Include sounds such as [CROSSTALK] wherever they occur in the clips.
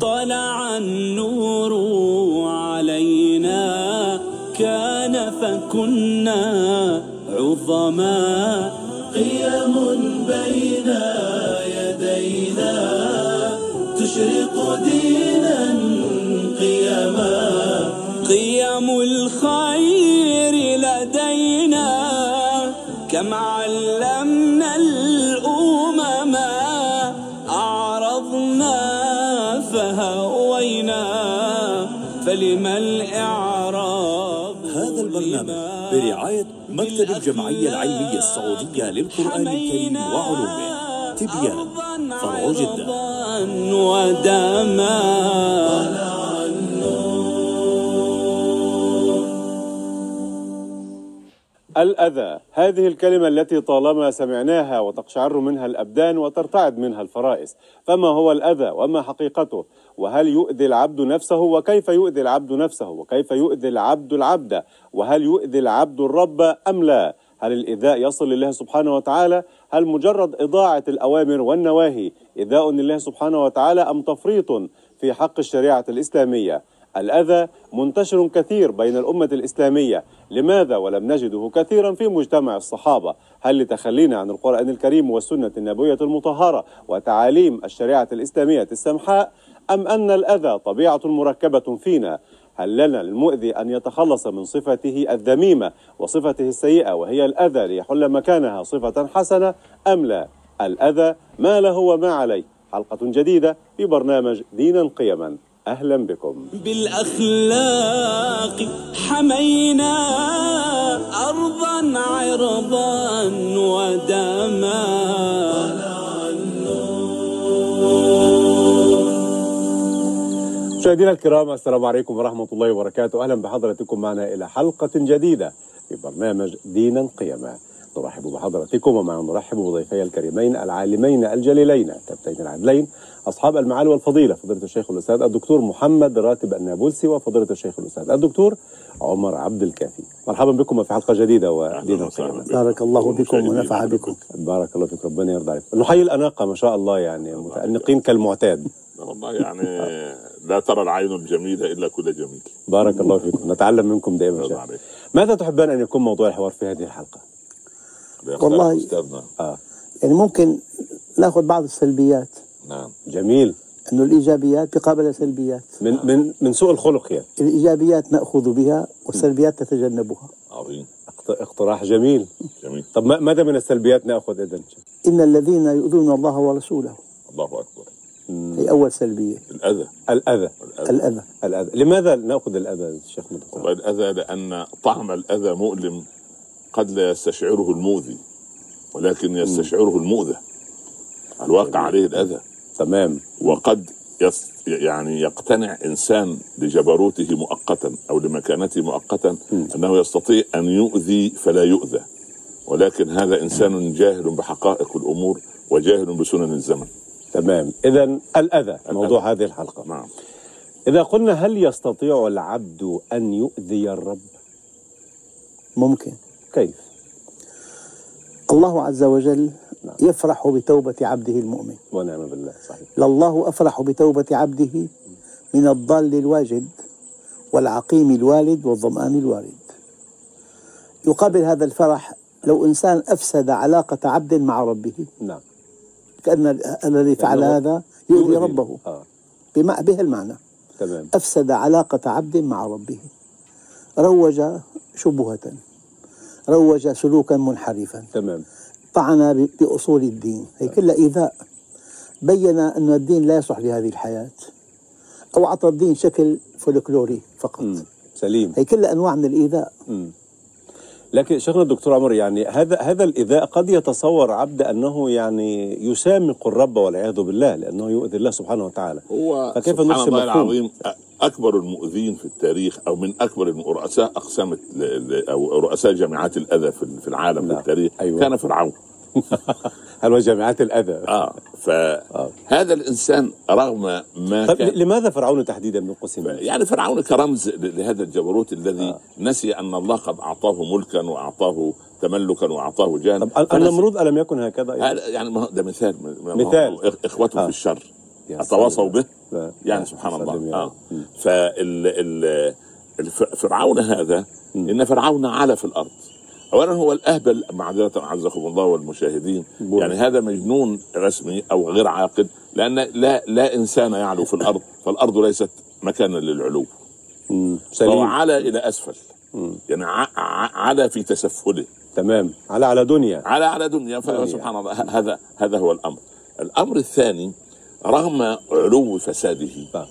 طلع النور علينا كان فكنا عظما قيم بين يدينا تشرق فلما الإعراب. هذا البرنامج برعاية مكتب الجمعية العلمية السعودية للقرآن الكريم وعلومه. تبيان فرع جدة. ودما. الأذى. هذه الكلمة التي طالما سمعناها وتقشعر منها الأبدان وترتعد منها الفرائس فما هو الأذى وما حقيقته؟ وهل يؤذي العبد نفسه؟ وكيف يؤذي العبد نفسه؟ وكيف يؤذي العبد العبد؟ وهل يؤذي العبد الرب أم لا؟ هل الإيذاء يصل لله سبحانه وتعالى؟ هل مجرد إضاعة الأوامر والنواهي إيذاء لله سبحانه وتعالى أم تفريط في حق الشريعة الإسلامية؟ الأذى منتشر كثير بين الأمة الإسلامية. لماذا ولم نجده كثيرا في مجتمع الصحابة؟ هل لتخلينا عن القرآن الكريم والسنة النبوية المطهرة وتعاليم الشريعة الإسلامية السمحاء؟ أم أن الأذى طبيعة مركبة فينا؟ هل لنا للمؤذي أن يتخلص من صفته الذميمة وصفته السيئة وهي الأذى ليحل مكانها صفة حسنة؟ أم لا؟ الأذى ما له وما عليه. حلقة جديدة في برنامج دينا قيما. أهلا بكم. بالأخلاق حمينا أرضا عرضا ودما. مشاهدينا الكرام السلام عليكم ورحمة الله وبركاته. أهلا بحضرتكم معنا إلى حلقة جديدة في برنامج دينا قيما نرحب بحضراتكم ومع نرحب بضيفي الكريمين العالمين الجليلين كابتن العدلين أصحاب المعالي والفضيلة فضيلة الشيخ الأستاذ الدكتور محمد راتب النابلسي وفضيلة الشيخ الأستاذ الدكتور عمر عبد الكافي. مرحبا بكم في حلقة جديدة ودينا قيما بارك الله بكم ونفع بكم. بارك الله فيك ربنا يرضى عليك. نحيي الأناقة ما شاء الله يعني متأنقين كالمعتاد. والله يعني لا ترى العين الجميلة إلا كل جميل. بارك الله فيكم. نتعلم منكم دائما. ماذا تحبان أن يكون موضوع الحوار في هذه الحلقة؟ والله- أستاذنا يعني ممكن ناخذ بعض السلبيات. نعم. جميل. إنه الإيجابيات بقابل السلبيات من من من سوء الخلق يعني. الإيجابيات نأخذ بها والسلبيات نتجنبها عظيم. اقت- اقتراح جميل. جميل. طب ما- ماذا من السلبيات نأخذ إذا؟ إن الذين يؤذون الله ورسوله. الله أكبر. هي أول سلبية. الأذى. الأذى. الأذى. الأذى. لماذا نأخذ الأذى شيخ الأذى لأن طعم الأذى مؤلم. قد لا يستشعره المؤذي ولكن يستشعره المؤذى. الواقع عليه الأذى. تمام. وقد يس يعني يقتنع إنسان لجبروته مؤقتا أو لمكانته مؤقتا أنه يستطيع أن يؤذي فلا يؤذى. ولكن هذا إنسان جاهل بحقائق الأمور وجاهل بسنن الزمن. تمام. اذا الأذى. موضوع هذه الحلقة. نعم. إذا قلنا هل يستطيع العبد أن يؤذي الرب؟ ممكن. كيف؟ الله عز وجل يفرح بتوبة عبده المؤمن. ونعم بالله صحيح. لله أفرح بتوبة عبده من الضال الواجد والعقيم الوالد والظمآن الوارد. يقابل هذا الفرح لو إنسان أفسد علاقة عبد مع ربه. نعم. كأن الذي فعل هذا يؤذي ربه. آه. بما به المعنى. تمام. أفسد علاقة عبد مع ربه. روج شبهة. روج سلوكا منحرفا. تمام. طعن بأصول الدين. هي كلها إيذاء بين أن الدين لا يصلح لهذه الحياة أو أعطى الدين شكل فولكلوري فقط. مم. سليم. هي كلها أنواع من الإيذاء. مم. لكن شيخنا الدكتور عمر يعني هذا هذا الإيذاء قد يتصور عبد أنه يعني يسامق الرب والعياذ بالله لأنه يؤذي الله سبحانه وتعالى. هو فكيف سبحان الله؟ العظيم أكبر المؤذين في التاريخ أو من أكبر رؤساء أقسام أو رؤساء جامعات الأذى في العالم نعم. في التاريخ أيوة. كان فرعون [LAUGHS] هل هو جامعات الأذى آه فهذا الإنسان رغم ما طيب كان لماذا فرعون تحديدا من قسم يعني فرعون كرمز لهذا الجبروت الذي آه. نسي أن الله قد أعطاه ملكا وأعطاه تملكا وأعطاه جاها طب النمرود ألم يكن هكذا؟ هذا يعني ما ده مثال ما- مثال. إخوته آه. في الشر أتواصوا. به. يعني. سبحان الله. مم. فال فرعون هذا إن فرعون علا في الأرض. اولا هو الاهبل معذره عزكم الله والمشاهدين. بوي. يعني هذا مجنون رسمي أو غير عاقل لأن لا لا إنسان يعلو في الأرض. [LAUGHS] فالأرض ليست مكانا للعلو. مم. فهو علا إلى أسفل. يعني ع- ع- علا في تسفله. تمام. على على دنيا. على على دنيا. فسبحان الله. هذا هذا هو الأمر. الأمر الثاني رغم علو فساده.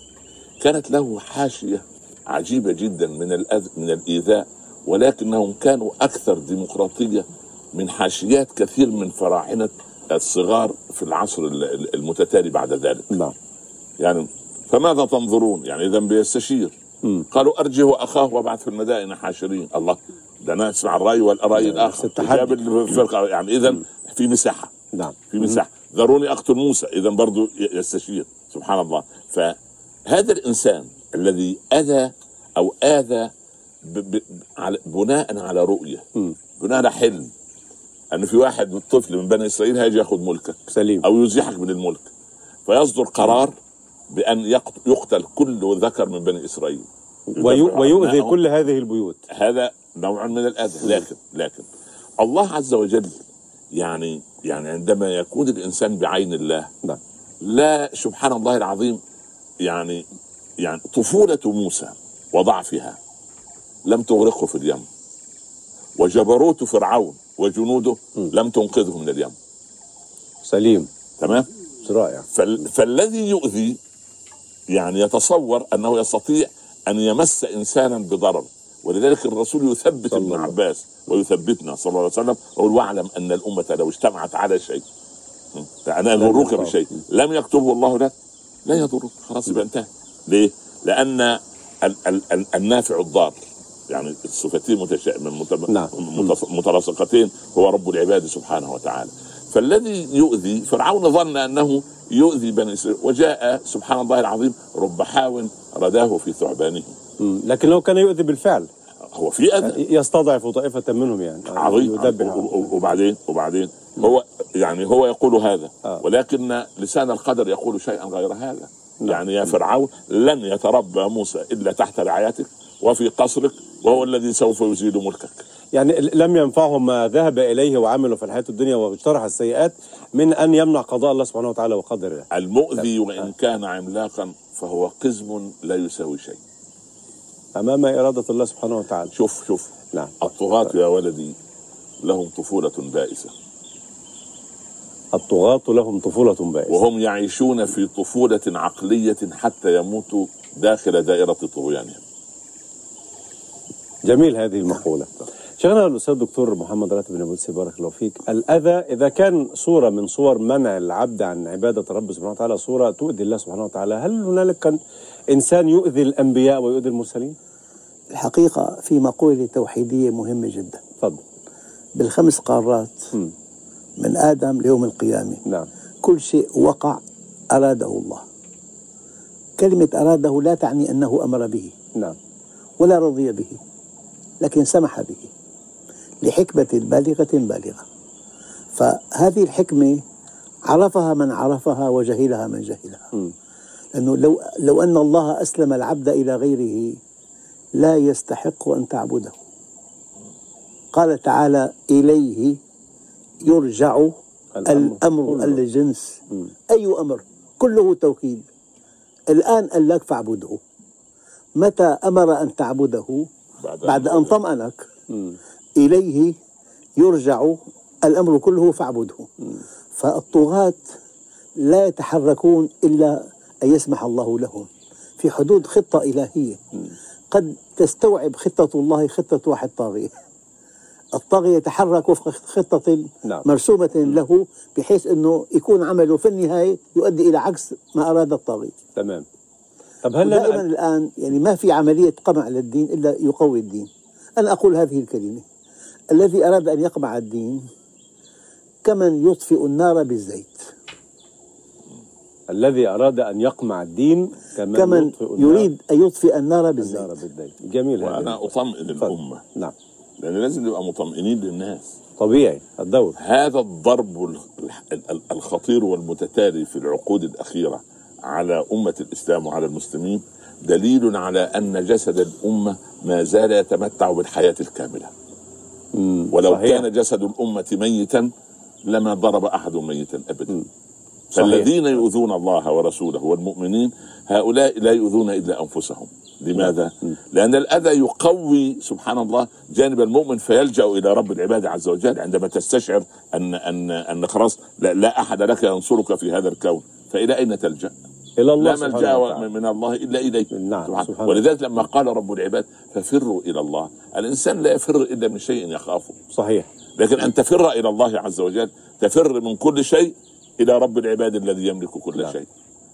كانت له حاشية عجيبة جدا من الأذ من الإيذاء ولكنهم كانوا أكثر ديمقراطية من حاشيات كثير من فراعنة الصغار في العصر ال- ال- المتتالي بعد ذلك. نعم. يعني فماذا تنظرون؟ يعني اذا بيستشير. مم. قالوا أرجه أخاه وابعث في المدائن حاشرين. الله ده أنا اسمع الرأي والاراي الآخر. التحدي. جاب الفرقه يعني اذا في مساحة. نعم. في مساحة. ذروني أقتل موسى. اذا برضو ي- يستشير. سبحان الله. فهذا الإنسان الذي أذى أو آذى بناء على رؤية. بناء على حلم. أن في واحد طفل من بني إسرائيل هيجي ياخذ ملكك سليم. أو يزيحك من الملك. فيصدر قرار بأن يقت- يقتل كل ذكر من بني إسرائيل. ويؤذي. كل هذه البيوت. هذا نوع من الأذى. لكن لكن الله عز وجل يعني يعني عندما يكون الإنسان بعين الله نعم. لا سبحان الله العظيم يعني يعني طفولة موسى وضعفها لم تغرقه في اليم وجبروت فرعون وجنوده لم تنقذه من اليم. سليم. تمام؟ رائع. فال فالذي يؤذي يعني يتصور أنه يستطيع أن يمس إنسانا بضرر ولذلك الرسول يثبت ابن. عباس ويثبتنا صلى الله عليه وسلم يقول واعلم أن الأمة لو اجتمعت على شيء أنا يضروك يضر. بشيء لم يكتبه الله لك لا يضرك خلاص يبقى انتهى ليه؟ لأن ال ال ال النافع الضار يعني الصفتين متشا... مت... نعم. مت... متلاصقتين هو رب العباد سبحانه وتعالى فالذي يؤذي فرعون ظن أنه يؤذي بني إسرائيل وجاء سبحان الله العظيم رب حاو رداه في ثعبانه. لكن لو كان يؤذي بالفعل هو في أذى. يستضعف طائفة منهم يعني. عظيم. وبعدين وبعدين هو يعني هو يقول هذا. آه. ولكن لسان القدر يقول شيئا غير هذا. يعني يا فرعون لن يتربى موسى إلا تحت رعايتك وفي قصرك وهو الذي سوف يزيل ملكك. يعني لم ينفعهم ما ذهب إليه وعمله في الحياة الدنيا واجترح السيئات من أن يمنع قضاء الله سبحانه وتعالى وقدر الله المؤذي وإن كان عملاقا فهو قزم لا يساوي شيء. أمام إرادة الله سبحانه وتعالى. شوف شوف. نعم. الطغاة يا ولدي لهم طفولة بائسة. الطغاة لهم طفولة بائسة. وهم يعيشون في طفولة عقلية حتى يموتوا داخل دائرة طغيانهم. جميل هذه المقولة. شيخنا الأستاذ الدكتور محمد راتب بن أبو بارك الله فيك. الأذى إذا كان صورة من صور منع العبد عن عبادة الرب سبحانه وتعالى صورة تؤذي الله سبحانه وتعالى هل هنالك كان إنسان يؤذي الأنبياء ويؤذي المرسلين؟ الحقيقة في مقولة توحيدية مهمة جدا. تفضل. بالخمس قارات مم. من آدم ليوم القيامة. نعم. كل شيء وقع أراده الله. كلمة أراده لا تعني أنه أمر به. نعم. ولا رضي به لكن سمح به لحكمة بالغة بالغة. فهذه الحكمة عرفها من عرفها وجهلها من جهلها. مم. لأنه لو, لو أن الله أسلم العبد إلى غيره لا يستحق أن تعبده. قال تعالى إليه يرجع الأمر. الأمر. الجنس. أي أمر؟ كله توكيد. الآن قال لك فاعبده. متى أمر أن تعبده؟ بعد بعد أن طمأنك. إليه يرجع الأمر كله فاعبده. فالطغاة لا يتحركون إلا أن يسمح الله لهم. في حدود خطة إلهية. قد تستوعب خطة الله خطة واحد طاغية. الطاغية يتحرك وفق خطة نعم. مرسومة له بحيث أنه يكون عمله في النهاية يؤدي إلى عكس ما أراد الطاغية تمام. طب هل دائما لنا الآن يعني ما في عملية قمع للدين إلا يقوي الدين. أنا أقول هذه الكلمة. الذي أراد أن يقمع الدين كمن يطفئ النار بالزيت. الذي أراد أن يقمع الدين كمن, كمن يطفئ النار- يريد أن يطفئ النار النار بالزيت. جميل هذا وأنا أطمئن الأمة. نعم. لأن لازم نبقى مطمئنين للناس. طبيعي. الدور. هذا الضرب ال- ال- ال- الخطير والمتتالي في العقود الأخيرة على أمة الإسلام وعلى المسلمين دليل على أن جسد الأمة ما زال يتمتع بالحياة الكاملة. ولو صحيح. كان جسد الأمة ميتا لما ضرب أحد ميتا ابدا. فالذين يؤذون الله ورسوله والمؤمنين هؤلاء لا يؤذون إلا أنفسهم لماذا؟ لأن الأذى يقوي سبحان الله جانب المؤمن فيلجأ إلى رب العباد عز وجل عندما تستشعر ان ان أن خلاص لا, لا أحد لك ينصرك في هذا الكون فإلى أين تلجأ؟ إلى الله لا وتعالى. من الله إلا اليه نعم، سبحانه. سبحانه. ولذلك لما قال رب العباد ففروا إلى الله الإنسان لا يفر إلا من شيء يخافه صحيح لكن أن تفر إلى الله عز وجل تفر من كل شيء إلى رب العباد الذي يملك كل نعم. شيء.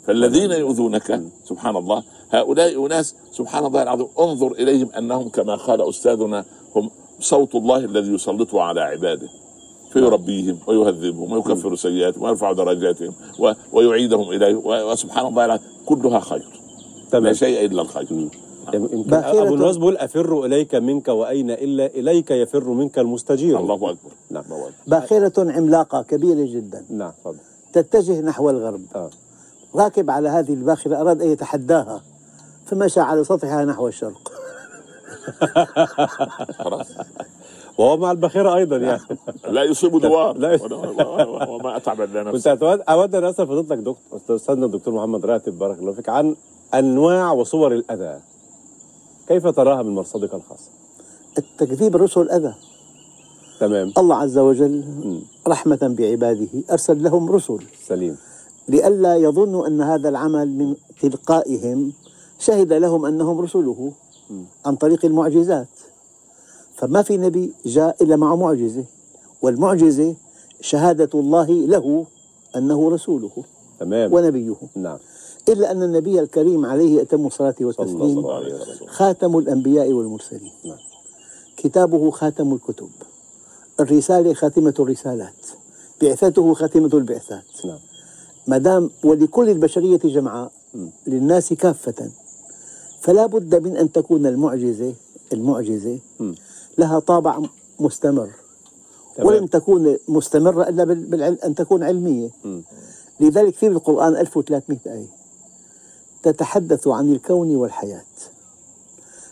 فالذين يؤذونك سبحان الله هؤلاء اناس سبحان الله العظيم انظر إليهم أنهم كما قال أستاذنا هم صوت الله الذي يسلطه على عباده. فيربيهم ويهذبهم ويكفر سيئاتهم ويرفع درجاتهم و- ويعيدهم إليه. و- وسبحان الله العظيم كلها خير. لا تمام. شيء إلا الخير. يمكن باخرة- أبو النواس بيقول أفر إليك منك وأين إلا إليك يفر منك المستجير. الله أكبر. نعم. الله أكبر. باخرة عملاقة كبيرة جدا. نعم تفضل. تتجه نحو الغرب. آه. راكب على هذه الباخرة أراد أن يتحداها فمشى على سطحها نحو الشرق. [LAUGHS] خلاص. وهو مع البخيرة أيضا يعني. لا يصيب دوار. لا. وما أتعب إلا كنت نفسه أتود- أود أن اسال فضيلتك دكتور أستاذنا الدكتور محمد راتب بارك الله فيك عن أنواع وصور الأذى. كيف تراها من مرصدك الخاص؟ التكذيب الرسل أذى تمام. الله عز وجل رحمة بعباده أرسل لهم رسل. سليم. لئلا يظنوا أن هذا العمل من تلقائهم شهد لهم أنهم رسله عن طريق المعجزات. فما في نبي جاء إلا مع معجزة والمعجزة شهادة الله له أنه رسوله تمام. ونبيه. نعم. إلا أن النبي الكريم عليه أتم الصلاة والتسليم خاتم الأنبياء والمرسلين. نعم. كتابه خاتم الكتب. الرسالة خاتمة الرسالات. بعثته خاتمة البعثات. نعم. ما دام ولكل البشرية جمعاء للناس كافة. فلا بد من أن تكون المعجزة المعجزة. لها طابع مستمر. تمام. ولن تكون مستمرة إلا بال- بالعلم أن تكون علمية. لذلك في القرآن 1300 آية. تتحدث عن الكون والحياة.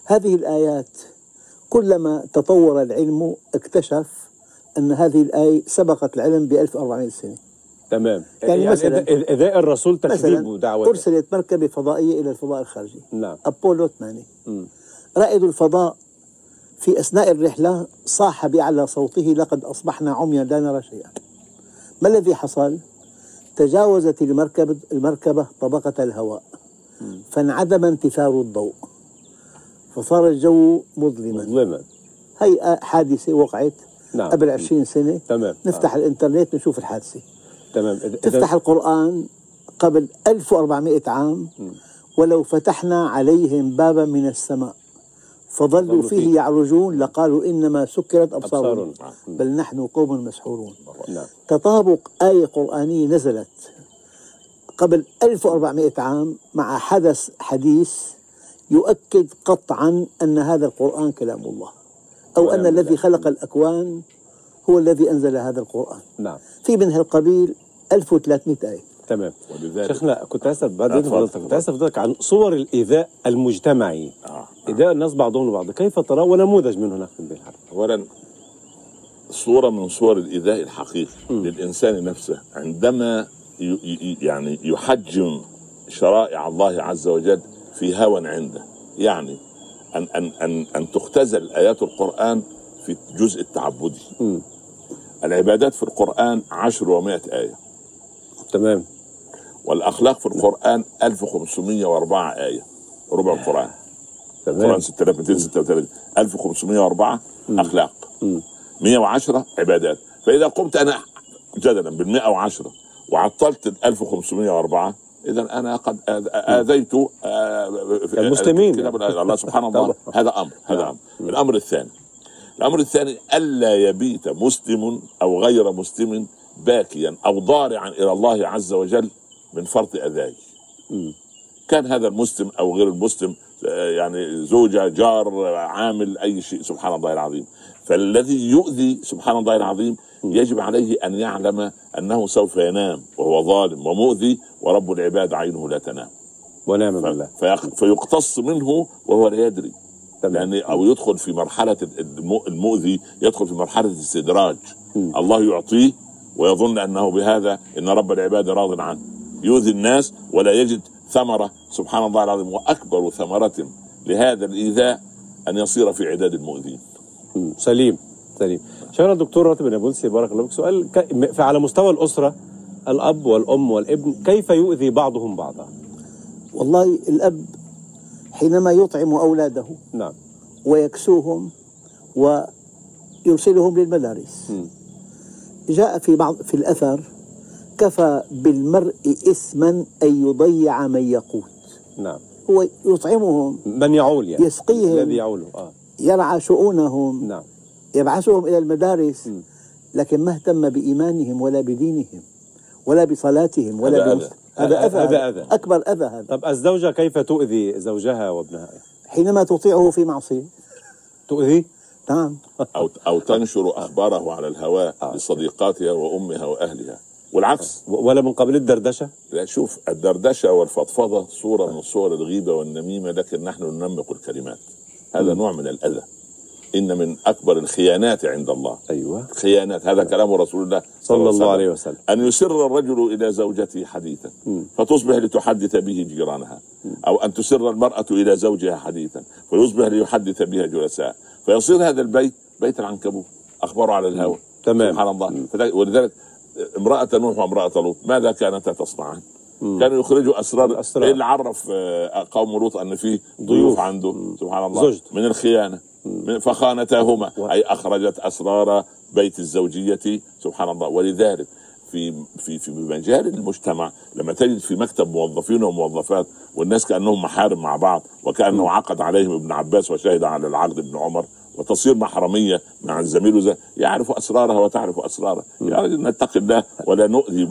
هذه الآيات كلما تطور العلم اكتشف أن هذه الآية سبقت العلم ب 1400 سنة. تمام. يعني يعني, مثلاً- إذا- اذاء الرسول تكذيب مثلا ودعوته أرسلت مركبة فضائية إلى الفضاء الخارجي. نعم. أبولو 8 مم. رائد الفضاء في أثناء الرحلة صاح بأعلى صوته لقد أصبحنا عميا لا نرى شيئا. ما الذي حصل؟ تجاوزت المركبة, المركبة طبقة الهواء. فانعدم انتثار الضوء. فصار الجو مظلما. مظلما. هي حادثة وقعت. نعم. قبل 20 سنة تمام. نفتح الإنترنت نشوف الحادثة. تمام. إذا- تفتح القرآن قبل 1400 عام ولو فتحنا عليهم بابا من السماء فظلوا ظلوا فيه فيه. يعرجون لقالوا إنما سكرت أبصارهم. أبصارهم. بل نحن قوم مسحورون. نعم. تطابق آية قرآنية نزلت قبل 1400 عام مع حدث حديث يؤكد قطعا أن هذا القرآن كلام الله. أو أن كلام الذي. خلق الأكوان هو الذي أنزل هذا القرآن. نعم. في من هالقبيل 1300 آية. تمام. ولذلك شيخنا كنت أسأل بعد. فضيلتك كنت أسأل فضيلتك عن صور الإيذاء المجتمعي. آه. إيذاء الناس بعضهم لبعض. كيف ترى ونموذج منه ناخذ به الحرب؟ اولا صورة من صور الإيذاء الحقيقي للإنسان نفسه. عندما يعني يحجم شرائع الله عز وجل في هوى عنده. يعني أن أن أن أن تختزل آيات القرآن في الجزء التعبدي مم. العبادات في القرآن عشر ومائة آية. تمام. والأخلاق في القرآن 1504 آية ربع القرآن. القرآن تمام 6236 1504 أخلاق. 110 عبادات. فإذا قمت أنا جدلا بال 110 وعطلت ال 1504 إذا أنا قد آه، المسلمين. الله سبحان الله. [LAUGHS] هذا أمر هذا أمر. الأمر الثاني الأمر الثاني ألا يبيت مسلم أو غير مسلم باكيا أو ضارعا إلى الله عز وجل من فرط أذاي. كان هذا المسلم أو غير المسلم يعني زوجة جار عامل أي شيء. سبحان الله العظيم. فالذي يؤذي سبحان الله العظيم يجب عليه أن يعلم أنه سوف ينام وهو ظالم ومؤذي ورب العباد عينه لا تنام. ونعم بالله فيق- فيقتص منه وهو لا يدري. يعني أو يدخل في مرحلة الم- المؤذي يدخل في مرحلة الاستدراج. الله يعطيه ويظن أنه بهذا إن رب العباد راض عنه. يؤذي الناس ولا يجد ثمرة. سبحان الله العظيم وأكبر ثمرة لهذا الإيذاء أن يصير في عداد المؤذين. سليم سليم. شيخنا الدكتور راتب النابلسي بارك الله فيك. سؤال ك... م- فعلى مستوى الأسرة الأب والأم والابن كيف يؤذي بعضهم بعضا؟ والله الأب حينما يطعم أولاده نعم. ويكسوهم ويرسلهم للمدارس مم. جاء في بعض في الأثر كفى بالمرء إثما أن يضيع من يقوت نعم. هو يطعمهم من يعول يعني. يسقيهم. الذي يعوله آه. يرعى شؤونهم نعم يبعثهم إلى المدارس مم. لكن ما اهتم بإيمانهم ولا بدينهم ولا بصلاتهم ولا هذا بمس- أذى. هذا أذى هذا أذى. أكبر أذى هذا طب الزوجة كيف تؤذي زوجها وابنها؟ حينما تطيعه في معصية تؤذي؟ نعم أو أو تنشر أخباره على الهواء لصديقاتها وأمها وأهلها والعكس ولا من قبل الدردشة؟ لا شوف الدردشة والفضفضة صورة من صور الغيبة والنميمة لكن نحن ننمق الكلمات هذا نوع من الأذى. إن من أكبر الخيانات عند الله. أيوه. خيانات. هذا كلام رسول الله صلى الله عليه وسلم. أن يسر الرجل إلى زوجته حديثا. فتصبح لتحدث به جيرانها. أو أن تسر المرأة إلى زوجها حديثا. فيصبح ليحدث بها جلساء. فيصير هذا البيت بيت العنكبوت. اخباره على الهوى. تمام. سبحان الله. ولذلك امرأة نوح وامرأة لوط ماذا كانتا تصنعان؟ كانوا يخرجوا أسرار الأسرار. إيه اللي عرف آه، قوم لوط أن في ضيوف. عنده. سبحان الله. زوجته. من الخيانة. من- فخانتاهما. أي أخرجت أسرار بيت الزوجية سبحان الله. ولذلك في في في مجال المجتمع لما تجد في مكتب موظفين وموظفات والناس كأنهم محارم مع بعض وكأنه عقد عليهم ابن عباس وشهد على العقد ابن عمر وتصير محرمية مع الزميل وزي- يعرف أسرارها وتعرف اسرارها يا رجل نتقي الله ولا نؤذي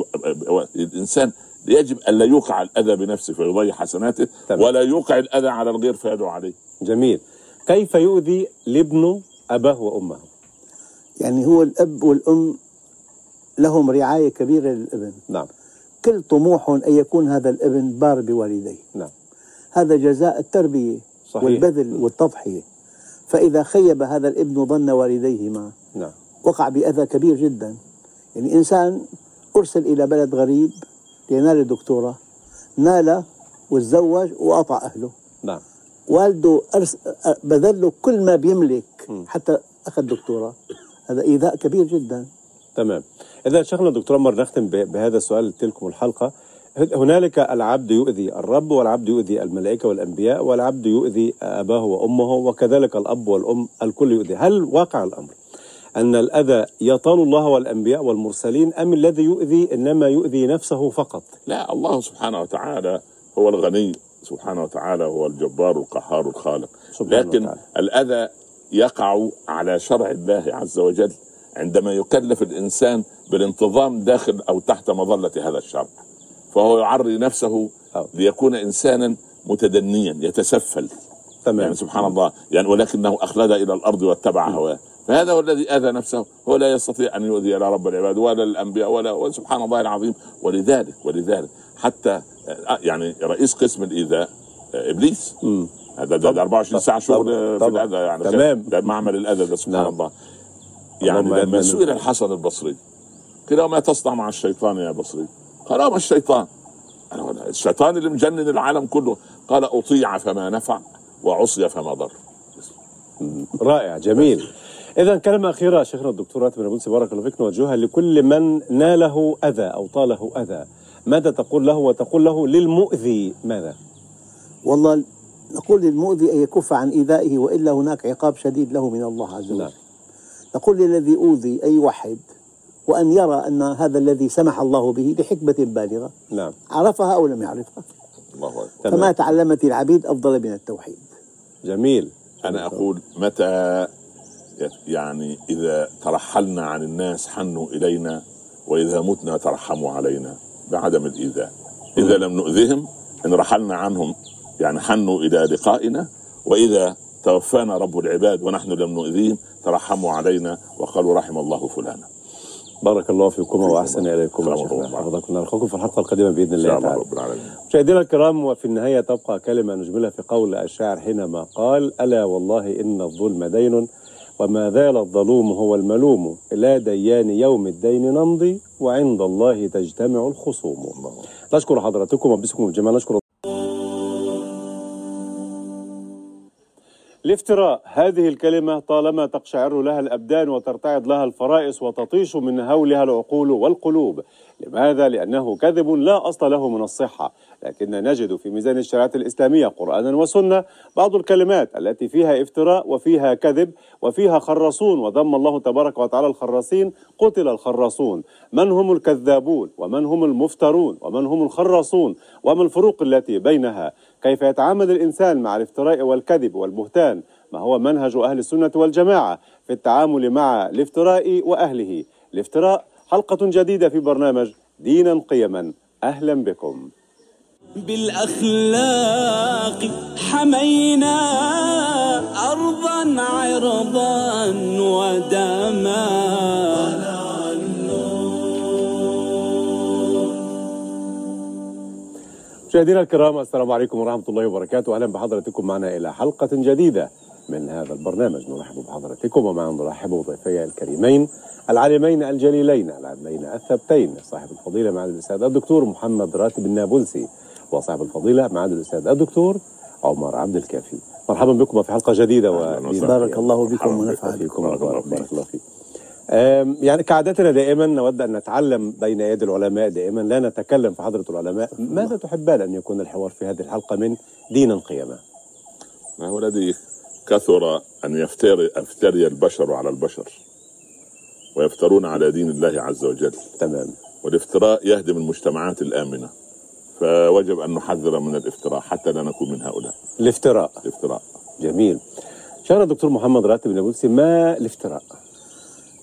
الإنسان. يجب الا يوقع الأذى بنفسه فيضيع حسناته تمام. ولا يوقع الأذى على الغير فيدعو عليه. جميل. كيف يؤذي الابن أباه وأمه؟ يعني هو الأب والأم لهم رعاية كبيرة للابن. نعم. كل طموح أن يكون هذا الابن بار بوالديه. نعم. هذا جزاء التربية صحيح. والبذل والتضحية. فإذا خيب هذا الابن ظن والديهما نعم. وقع بأذى كبير جدا. يعني إنسان أرسل إلى بلد غريب لينال الدكتوراه نال وتزوج وقطع أهله. نعم. والده أرس... بذل له كل ما بيملك حتى أخذ دكتوراه هذا إيذاء كبير جدا. تمام. إذا شيخنا دكتور عمر نختم ب- بهذا السؤال تلكم الحلقة. هنالك العبد يؤذي الرب والعبد يؤذي الملائكة والأنبياء والعبد يؤذي آباه وأمه وكذلك الأب والأم الكل يؤذي. هل واقع الأمر؟ أن الأذى يطال الله والأنبياء والمرسلين أم الذي يؤذي إنما يؤذي نفسه فقط؟ لا الله سبحانه وتعالى هو الغني سبحانه وتعالى هو الجبار القهار الخالق. لكن وتعالى. الأذى يقع على شرع الله عز وجل عندما يكلف الإنسان بالانتظام داخل أو تحت مظلة هذا الشرع. فهو يعري نفسه. ليكون إنسانا متدنيا يتسفل. تمام. يعني سبحان الله يعني ولكنه أخلد إلى الأرض واتبع هواه. فهذا هو الذي أذى نفسه هو لا يستطيع أن يؤذي لا رب العباد ولا الأنبياء ولا وسبحان الله العظيم ولذلك ولذلك حتى يعني رئيس قسم الإيذاء آه، إبليس هذا ده, ده 24 ساعة شغل في. الأذى يعني تمام. ده معمل الأذى ده سبحان نعم. الله يعني لما. سئل الحسن البصري قيل ما تصنع مع الشيطان يا بصري قال ما الشيطان الشيطان اللي مجنن العالم كله قال أطيع فما نفع وعصي فما ضر رائع جميل اذا كلمة أخيرة شيخنا الدكتور راتب النابلسي بارك الله فيك نوجهها لكل من ناله أذى أو طاله أذى. ماذا تقول له وتقول له للمؤذي ماذا؟ والله نقول للمؤذي أن يكف عن إيذائه وإلا هناك عقاب شديد له من الله عز وجل. نعم. نقول للذي أوذي أن يوحد وأن يرى أن هذا الذي سمح الله به لحكمة بالغة نعم. عرفها أو لم يعرفها. الله أكبر. فما تعلمت العبيد أفضل من التوحيد. جميل. أنا أقول متى يعني إذا ترحلنا عن الناس حنوا إلينا وإذا متنا ترحموا علينا بعدم الإيذاء. إذا لم نؤذهم إن رحلنا عنهم يعني حنوا إلى لقائنا وإذا توفانا رب العباد ونحن لم نؤذيهم ترحموا علينا وقالوا رحم الله فلانا. بارك الله فيكم وأحسن إليكم. حفظكم نلقاكم في الحلقة القادمة بإذن إن الله تعالى. مشاهدينا الكرام وفي النهاية تبقى كلمة نجملها في قول الشاعر حينما قال ألا والله إن الظلم دين وما زال الظلوم هو الملوم. إلى ديان يوم الدين نمضي وعند الله تجتمع الخصوم. نشكر حضراتكم وبسكم الجميع. نشكر الافتراء هذه الكلمة طالما تقشعر لها الأبدان وترتعد لها الفرائس وتطيش من هولها العقول والقلوب. لماذا؟ لأنه كذب لا أصل له من الصحة. لكن نجد في ميزان الشريعة الإسلامية قرآنا وسنة بعض الكلمات التي فيها افتراء وفيها كذب وفيها خراصون وذم الله تبارك وتعالى الخراصين قتل الخراصون من هم الكذابون؟ ومن هم المفترون؟ ومن هم الخراصون وما الفروق التي بينها؟ كيف يتعامل الإنسان مع الافتراء والكذب والبهتان؟ ما هو منهج أهل السنة والجماعة في التعامل مع الافتراء وأهله؟ الافتراء حلقة جديدة في برنامج دينا قيما. أهلا بكم. بالأخلاق حمينا أرضا عرضا ودما. مشاهدينا الكرام السلام عليكم ورحمة الله وبركاته. أهلا بحضراتكم معنا إلى حلقة جديدة من هذا البرنامج. نرحب بحضراتكم ومعنا نرحب بضيفي الكريمين العالمين الجليلين العالمين الثبتين صاحب الفضيلة معالي الأستاذ الدكتور محمد راتب النابلسي وصاحب الفضيلة معالي الأستاذ الدكتور عمر عبد الكافي. مرحبا بكم في حلقة جديدة أهلاً ودين وسهلاً. بارك الله بكم ونفع فيكم بارك الله بارك, يعني كعادتنا دائما نود أن نتعلم بين يدي العلماء دائما لا نتكلم في حضرة العلماء. ماذا تحبان أن يكون الحوار في هذه الحلقة من دينا قيما ما هو الذي كثر أن يفتري يفتري البشر على البشر ويفترون على دين الله عز وجل. تمام. والافتراء يهدم المجتمعات الآمنة فوجب أن نحذر من الافتراء حتى لا نكون من هؤلاء. الافتراء. الافتراء. جميل. شهر الدكتور محمد راتب النابلسي ما الافتراء؟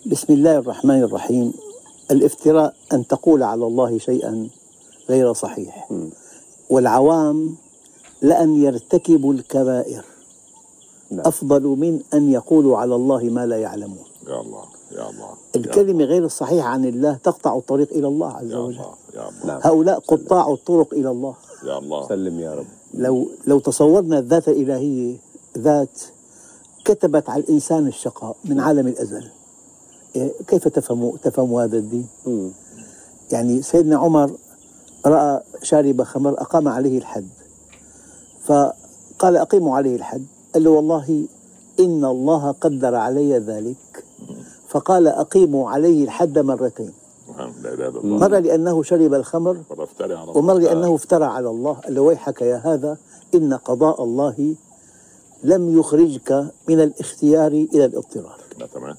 بسم الله الرحمن الرحيم. الافتراء أن تقول على الله شيئا غير صحيح. والعوام لأن يرتكبوا الكبائر. نعم. أفضل من أن يقولوا على الله ما لا يعلمون. يا الله يا الله الكلمة غير الصحيحة عن الله تقطع الطريق إلى الله عز يا وجل. الله يا الله. نعم. هؤلاء قطاع الطرق إلى الله. يا الله. سلم يا رب. لو لو تصورنا الذات الإلهية ذات كتبت على الإنسان الشقاء من عالم الأزل. كيف تفهموا تفهموا هذا الدين؟ يعني سيدنا عمر رأى شارب خمر أقام عليه الحد فقال أقيموا عليه الحد قال له والله إن الله قدر علي ذلك فقال أقيموا عليه الحد مرتين الله مرة لأنه شرب الخمر. ومرة لأنه افترى على الله قال له ويحك يا هذا إن قضاء الله لم يخرجك من الاختيار إلى الاضطرار لا تمام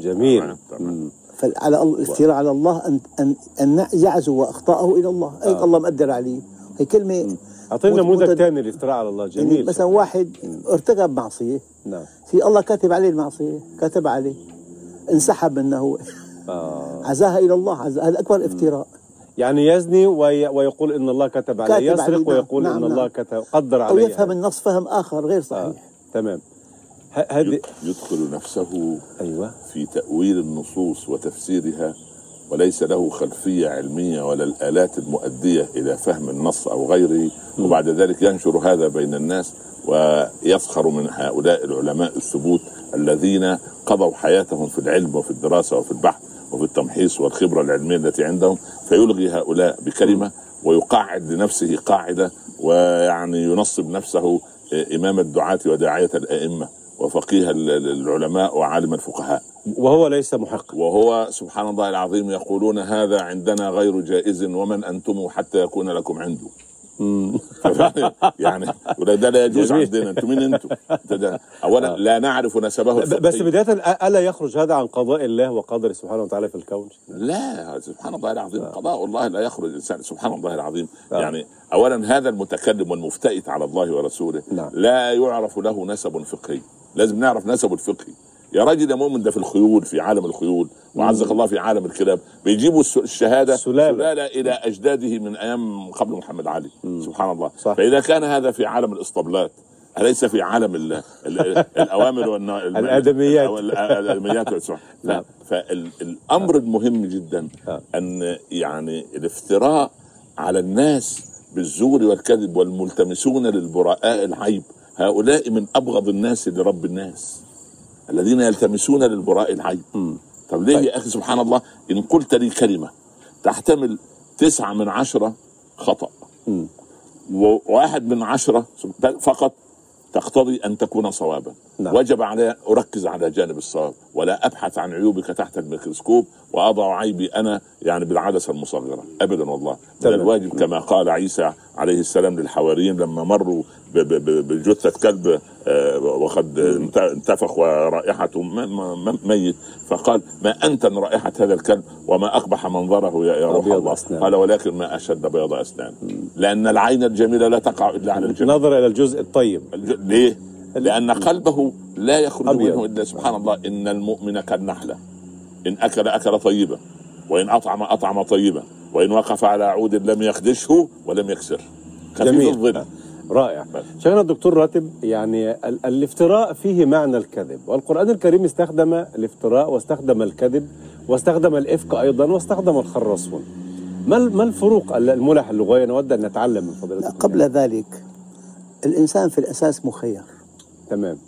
جميل. تمام، تمام. فعلى الله الافتراء على الله أن أن أن يعزو أخطاءه إلى الله. أي الله مقدر عليه. هي كلمة أعطينا نموذج مت- ثاني الافتراء على الله. يعني جميل. مثلا واحد ارتكب معصية. نعم. في الله كاتب عليه المعصية كاتب عليه. انسحب منه. آه. عزاها إلى الله. عزاها هذا أكبر افتراء. يعني يزني وي... ويقول إن الله كتب عليه. كاتب يسرق عليه، نعم، ويقول نعم، إن نعم. الله كتب قدر عليه يفهم النص فهم آخر غير آه. صحيح تمام. ه- هذه يدخل نفسه أيوه. في تأويل النصوص وتفسيرها وليس له خلفية علمية ولا الآلات المؤدية إلى فهم النص أو غيره وبعد ذلك ينشر هذا بين الناس ويسخر من هؤلاء العلماء الثبوت الذين قضوا حياتهم في العلم وفي الدراسة وفي البحث وفي التمحيص والخبرة العلمية التي عندهم. فيلغي هؤلاء بكلمة ويقعد لنفسه قاعدة ويعني ينصب نفسه إمام الدعاة وداعية الأئمة. وفقيه ال- ال- العلماء وعالم الفقهاء. وهو ليس محق وهو سبحان الله العظيم يقولون هذا عندنا غير جائز ومن أنتم حتى يكون لكم عنده. يعني ولا ده لا يجوز. عندنا. أنتم مين ده- اولا لا نعرف نسبه ب- بس الفقهي. بداية ألا يخرج هذا عن قضاء الله وقدره سبحانه وتعالى في الكون؟ لا سبحان الله العظيم. قضاء الله لا يخرج الإنسان. سبحان الله العظيم. آه. يعني اولا هذا المتكلم والمفتئت على الله ورسوله نعم. لا يعرف له نسب فقهي. لازم نعرف نسبه الفقهي. يا راجل يا مؤمن ده في الخيول في عالم الخيول وعزك الله في عالم الكلاب بيجيبوا الشهادة السلالة. سلالة إلى أجداده من أيام قبل محمد علي سبحان الله صح. فإذا كان هذا في عالم الإسطبلات أليس في عالم ال ال الأوامر والنا... [LAUGHS] الآدميات. الآدميات. [LAUGHS] نعم. فالأمر المهم جدا آه. أن يعني الافتراء على الناس بالزور والكذب والملتمسون للبراء العيب هؤلاء من أبغض الناس لرب الناس الذين يلتمسون للبراء العيب طب ليه يا أخي سبحان الله إن قلت لي كلمة تحتمل تسعة من عشرة خطأ. وواحد من عشرة فقط تقتضي أن تكون صوابا. نعم. وجب علي أركز على جانب الصواب. ولا أبحث عن عيوبك تحت الميكروسكوب وأضع عيبي أنا يعني بالعدسة المصغرة. أبدا والله. من. الواجب كما قال عيسى عليه السلام للحواريين لما مروا بجثة كلب آه، وقد انت- انتفخ ورائحته ميت. فقال ما أنتن رائحة هذا الكلب وما أقبح منظره يا روح الله. أسنان. قال ولكن ما أشد بياض أسنان. لأن العين الجميلة لا تقع إلا على الجميل نظر إلى الجزء الطيب. ليه؟ لأن قلبه لا يخرج أبيض. منه إلا سبحان الله. إن المؤمن كالنحلة. إن أكل أكل طيبا وإن أطعم أطعم طيبا وإن وقف على عود لم يخدشه ولم يكسر. خفيف الظل. رائع. شيخنا الدكتور راتب يعني ال- الافتراء فيه معنى الكذب والقرآن الكريم استخدم الافتراء واستخدم الكذب واستخدم الإفك أيضا واستخدم الخرصون. ما ال- ما الفروق ال- الملح اللغوية نود أن نتعلم من فضيلتكم قبل ذلك الإنسان في الأساس مخير. تمام.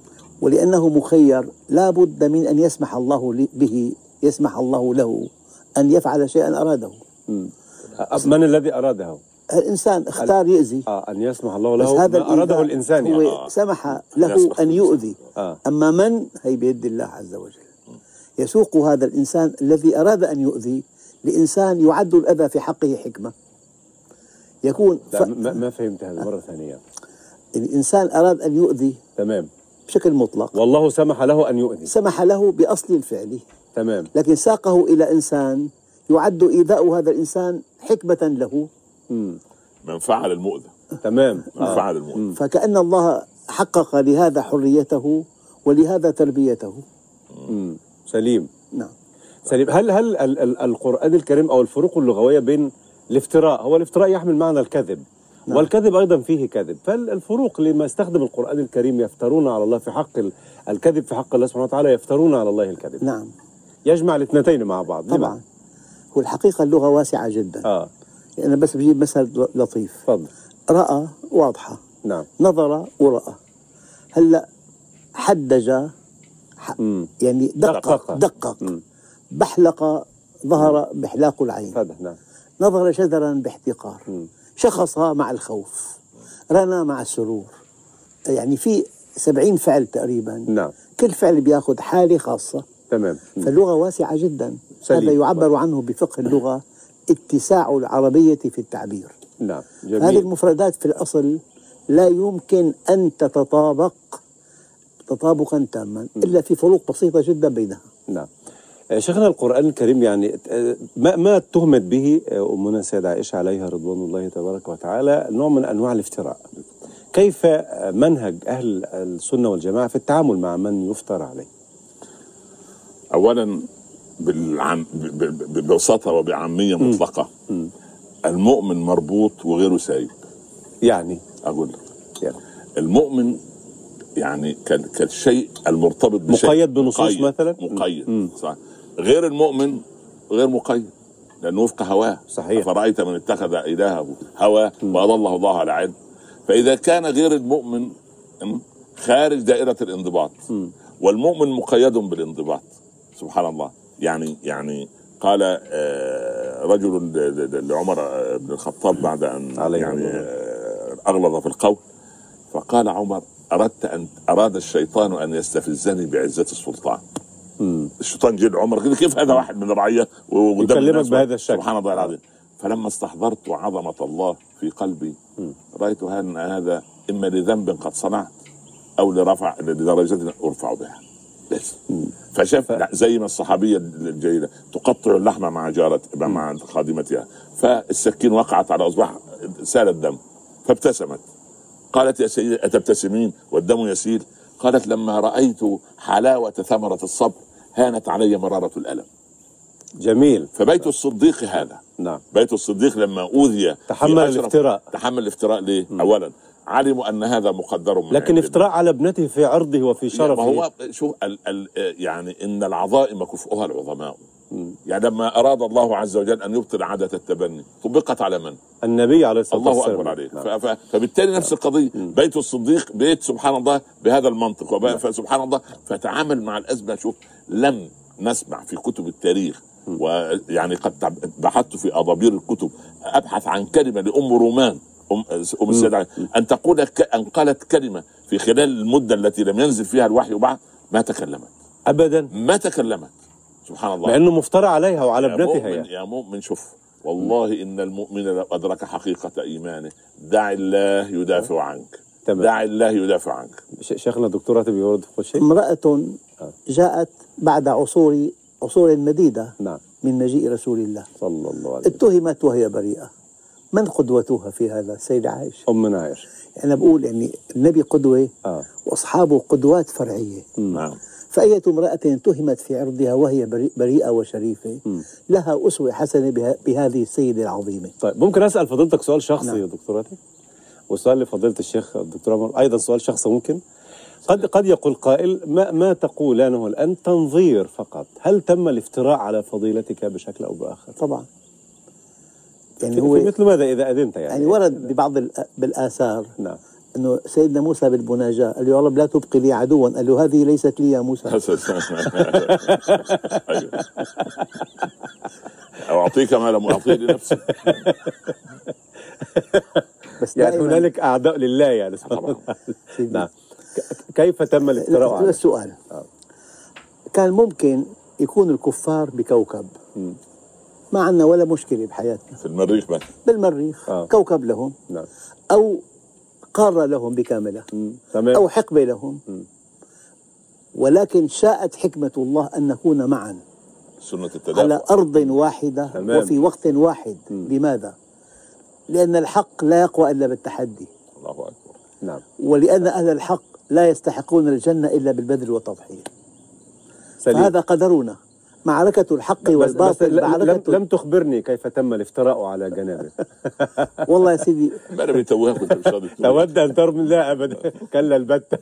ولأنه مخير لا بد من أن يسمح الله به يسمح الله له أن يفعل شيئا أراده. أ- من الذي أراده؟ الإنسان اختار يؤذي. آه أن يسمح الله له هذا ما أراده الإيذاء الإنسان هو يعني آه. سمح له له. يؤذي. آه. أما من؟ هي بيد الله عز وجل. يسوق هذا الإنسان الذي أراد أن يؤذي لإنسان يعد الأذى في حقه حكمة. يكون ف... ما, ما فهمت هذا. مرة ثانية. الإنسان أراد أن يؤذي تمام. بشكل مطلق. والله سمح له أن يؤذي. سمح له بأصل الفعل تمام. لكن ساقه إلى إنسان يعد إيذاء هذا الإنسان حكمة له. من فعل المؤذى تمام. من فعل المؤذى فكأن الله حقق لهذا حريته ولهذا تربيته. مم. سليم. نعم. سليم. هل هل ال- ال- القرآن الكريم أو الفروق اللغوية بين الافتراء هو الافتراء يحمل معنى الكذب نعم. والكذب أيضا فيه كذب. فالفروق لما استخدم القرآن الكريم يفترون على الله في حق ال- الكذب في حق الله سبحانه وتعالى يفترون على الله الكذب. نعم. يجمع الاثنتين مع بعض؟ طبعا. هو الحقيقة اللغة واسعة جدا. آه. أنا بس بجيب مثل لطيف. تفضل. رأى واضحة. نعم. نظر ورأى. هلأ حدج. يعني دقق. دقق. بحلق ظهر بحلاق العين. فضح نعم. نظر شذرا باحتقار. شخص مع الخوف. رنى مع السرور. يعني في سبعين فعل تقريبا. نعم. كل فعل بياخذ حالة خاصة. تمام. فاللغة واسعة جدا. سليم. هذا يعبر عنه بفقه اللغة. اتساع العربية في التعبير. نعم هذه جميل المفردات في الأصل لا يمكن أن تتطابق تطابقا تاما إلا في فروق بسيطة جدا بينها. نعم. آه، شيخنا القرآن الكريم يعني آه، ما ما اتهمت به آه، أمنا السيدة عائشة عليها رضوان الله تبارك وتعالى نوع من أنواع الافتراء. كيف منهج أهل السنة والجماعة في التعامل مع من يفترى عليه؟ اولا بالعم ببساطة وبعامية مطلقة. المؤمن مربوط وغيره سايب. يعني؟ أقول لك. يعني المؤمن يعني كال- كالشيء المرتبط بشيء. مقيد بنصوص مقيد. مثلاً؟ مقيد. مم. صح. غير المؤمن غير مقيد. لأنه وفق هواه. صحيح. فرأيت من اتخذ إلهه هواه وأضله الله على علم فإذا كان غير المؤمن م، خارج دائرة الانضباط. والمؤمن مقيد بالانضباط. سبحان الله. يعني يعني قال آه، رجل لعمر آه، بن الخطاب بعد عليه يعني. آه، أغلظ في القول فقال عمر أردت أن أراد الشيطان أن يستفزني بعزة السلطان مم. الشيطان جه لعمر كيف هذا واحد من وقدام يكلمك بهذا الشكل. سبحان الله العظيم فلما استحضرت عظمة الله في قلبي رأيت أن هذا إما لذنب قد صنعت أو لرفع لدرجة أرفع بها بس فشاف لا، زي ما الصحابية الجيدة تقطع اللحم مع جارة مع خادمتها. فالسكين وقعت على أصبعها سال الدم فابتسمت. قالت يا سيدي أتبتسمين؟ والدم يسيل. قالت لما رأيت حلاوة ثمرة الصبر هانت علي مرارة الألم. جميل. فبيت الصديق هذا. نعم. بيت الصديق لما أوذي تحمل الافتراء. تحمل الافتراء ليه؟ اولا علموا أن هذا مقدر من لكن افتراء على ابنته في عرضه وفي الله. ما شرفه. هو شوف ال ال يعني إن العظائم كفؤها العظماء. يعني لما أراد الله عز وجل أن يبطل عادة التبني طبقت على من؟ النبي عليه الصلاة الله والسلام. أكبر عليك. نعم. فبالتالي نفس القضية. بيت الصديق بيت سبحان الله بهذا المنطق. وب- فسبحان الله فتعامل مع الأزمة. شوف لم نسمع في كتب التاريخ ويعني قد بحثت في أضابير الكتب أبحث عن كلمة لأم رومان. ام أم السيدة أن تقول ك- أن قالت كلمة في خلال المدة التي لم ينزل فيها الوحي بعد ما تكلمت. ابدا. ما تكلمت. سبحان الله. لأنه مفترى عليها وعلى يا ابنتها مؤمن يعني. يا مؤمن شوف والله إن المؤمن لو أدرك حقيقة إيمانه دع الله يدافع عنك. تمام. دع الله يدافع عنك. ش- شيخنا الدكتور راتب يريد يقول شيء؟ امرأة جاءت بعد عصور عصور مديدة نعم. من مجيء رسول الله. صلى الله عليه وسلم. اتهمت وهي بريئة. من قدوتها في هذا السيدة عائشة امنا عائشه أنا بقول يعني النبي قدوة آه. وأصحابه قدوات فرعية. نعم. فأية امرأة اتهمت في عرضها وهي بري- بريئة وشريفة لها أسوة حسنة بها بهذه السيدة العظيمة. طيب ممكن أسأل فضيلتك سؤال شخصي نعم. يا دكتور راتب وسؤال لفضيلة الشيخ الدكتور عمر أيضا سؤال شخصي ممكن. قد قد يقول قائل ما ما تقولانه الآن تنظير فقط هل تم الافتراء على فضيلتك بشكل أو بآخر؟ طبعا. يعني في هو مثل ماذا إذا أذنت يعني؟ يعني ورد ببعض الآ- بالآثار. نعم. إنه سيدنا موسى بالمناجاه قال له يا رب لا تبقي لي عدوا. قال له هذه ليست لي يا موسى. [LAUGHS] أيوة. أو أعطيك ما لم أعطيه لنفسي [LAUGHS] بس يعني هنالك اعداء لله يعني. سبحان طبعا. الله. [LAUGHS] نعم كيف تم الافتراء؟ السؤال كان ممكن يكون الكفار بكوكب. ما عندنا ولا مشكلة بحياتنا. في المريخ بس. بالمريخ آه. كوكب لهم. نعم. أو قارة لهم بكاملها. تمام. أو حقبة لهم. ولكن شاءت حكمة الله أن نكون معا. سنة على أرض واحدة تمام. وفي وقت واحد. لماذا؟ لأن الحق لا يقوى إلا بالتحدي. الله أكبر. نعم. ولأن أهل الحق لا يستحقون الجنة إلا بالبذل والتضحية. سليم. فهذا قدرنا. معركة الحق بس, بس والباطل ل- لم, معركة لم تخبرني كيف تم الافتراء على جنابه. [LAUGHS] والله يا سيدي. ما أنا بيتوهك كنت مش راضي. تود أن ترمي لا ابدا. كلا البتة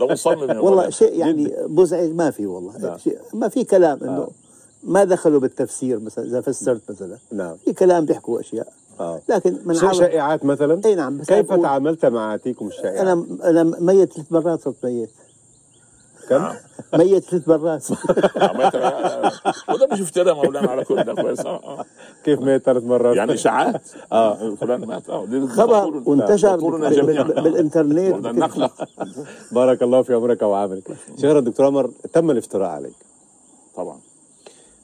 ده مصمم يا والله. شيء يعني مزعج ما في والله. نعم. شيء ما في كلام إنه ما دخلوا بالتفسير مثلا إذا فسرت مثلا. نعم. في كلام بيحكوا أشياء. آه. لكن من عرف شائعات مثلا؟ أي نعم بس كيف أقول- تعاملت مع أتيكم الشائعات أنا أنا ميت ثلاث مرات صرت ميت. كم؟ ميت ثلاث مرات. آه، ما يتبع- وده مش افتراء مولانا على كل ده كويس. آه، آه. كيف ميت ثلاث مرات؟ يعني اشاعات آه. فلان مات. آه خبر وانتشر مقتولنا بال- جميعاً. بال- آه. بالإنترنت. وده وكده. نخلق بارك الله في عمرك وعملك شيخنا الدكتور عمر تم الافتراء عليك. طبعا.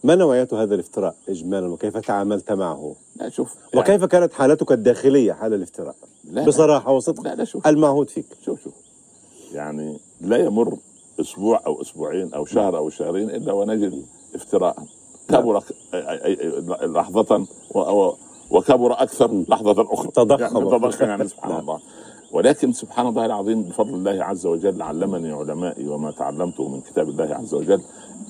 ما نوعية هذا الافتراء اجمالا وكيف تعاملت معه؟ لا شوف يعني- وكيف كانت حالتك الداخلية حال الافتراء؟ لا، لا. بصراحة وصدق؟ لا، لا، شوف. المعهود فيك. شوف شوف. يعني لا يمر أسبوع أو أسبوعين أو شهر أو شهرين إلا ونجد افتراء. كبر و- وكبر أكثر لحظة أخرى. تضخم. يعني تضخم يعني سبحان الله. ولكن سبحان الله العظيم بفضل الله عز وجل علمني علمائي وما تعلمته من كتاب الله عز وجل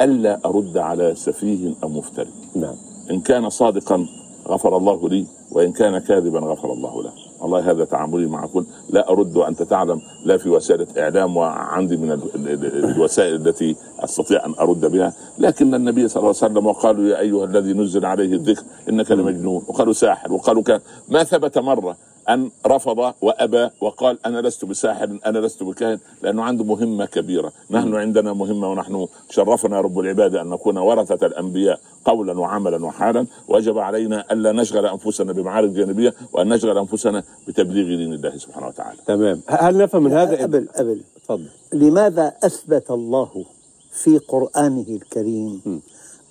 ألا أرد على سفيه أو مفتري. نعم. إن كان صادقا غفر الله لي وإن كان كاذبا غفر الله له. والله هذا تعاملي مع كل لا أرد وأنت تعلم لا في وسائل إعلام وعندي من ال- ال- ال- الوسائل التي أستطيع أن أرد بها. لكن النبي صلى الله عليه وسلم وقالوا يا أيها الذي نزل عليه الذكر إنك لمجنون. وقالوا ساحر. وقالوا كان ما ثبت مرة أن رفض وأبى وقال أنا لست بساحر أنا لست بكاهن لأنه عنده مهمة كبيرة. نحن عندنا مهمة ونحن شرفنا رب العباد أن نكون ورثة الأنبياء قولا وعملا وحالا. وجب علينا ألا نشغل أنفسنا بمعارك جانبية وأن نشغل أنفسنا بتبليغ دين الله سبحانه وتعالى. تمام. هل نفهم من هذا؟ قبل قبل تفضل. لماذا أثبت الله في قرآنه الكريم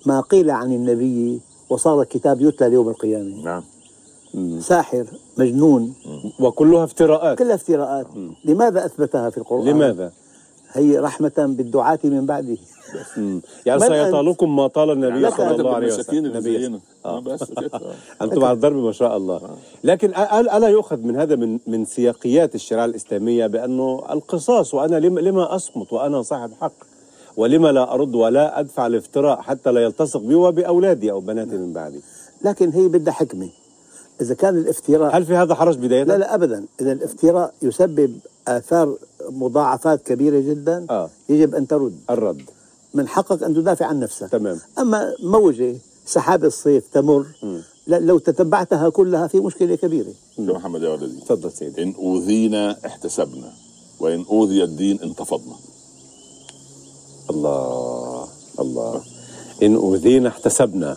ما قيل عن النبي وصار الكتاب يتلى ليوم القيامة؟ نعم. ساحر مجنون. وكلها افتراءات. كلها افتراءات. لماذا أثبتها في القرآن؟ لماذا؟ هي رحمة بالدعاة من بعده. يعني سيطالكم ما طال النبي لا صلى الله عليه وسلم. آه، آه. [LAUGHS] أنتم على الضرب ما شاء الله. لكن أ- ألا يؤخذ من هذا من من سياقيات الشريعة الإسلامية بأنه القصاص وأنا لما, لما أصمت وأنا صاحب حق ولما لا أرد ولا أدفع الافتراء حتى لا يلتصق بي وبأولادي أو بناتي من بعدي؟ لكن هي بدها حكمة. إذا كان الافتراء هل في هذا حرج بداية؟ لا لا أبدا. إذا الافتراء يسبب آثار مضاعفات كبيرة جدا آه. يجب أن ترد. الرد. من حقك أن تدافع عن نفسك. تمام. أما موجة سحاب الصيف تمر لا لو تتبعتها كلها في مشكلة كبيرة. شو محمد يا ولدي؟ تفضل سيدي. إن أوذينا احتسبنا وإن أوذي الدين انتفضنا. الله الله. إن أوذينا احتسبنا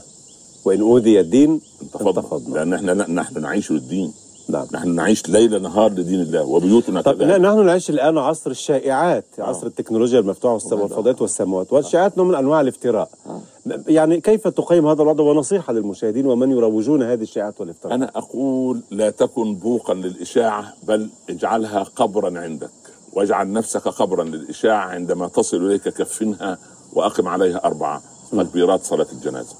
وإن أوذي الدين انتفضنا لأن إحنا نحن نعيش للدين. نعم. نحن نعيش ليل نهار لدين الله وبيوتنا طب لا، كذلك نحن نعيش الآن عصر الشائعات عصر التكنولوجيا المفتوحه والس- والفضائيات والسماوات والشائعات نوع من أنواع الافتراء. يعني كيف تقيم هذا الوضع؟ ونصيحة للمشاهدين ومن يروجون هذه الشائعات والافتراء؟ أنا أقول لا تكن بوقا للإشاعة بل اجعلها قبرا عندك. واجعل نفسك قبرا للإشاعة عندما تصل إليك كفنها وأقم عليها أربعة. تكبيرات صلاة الجنازة.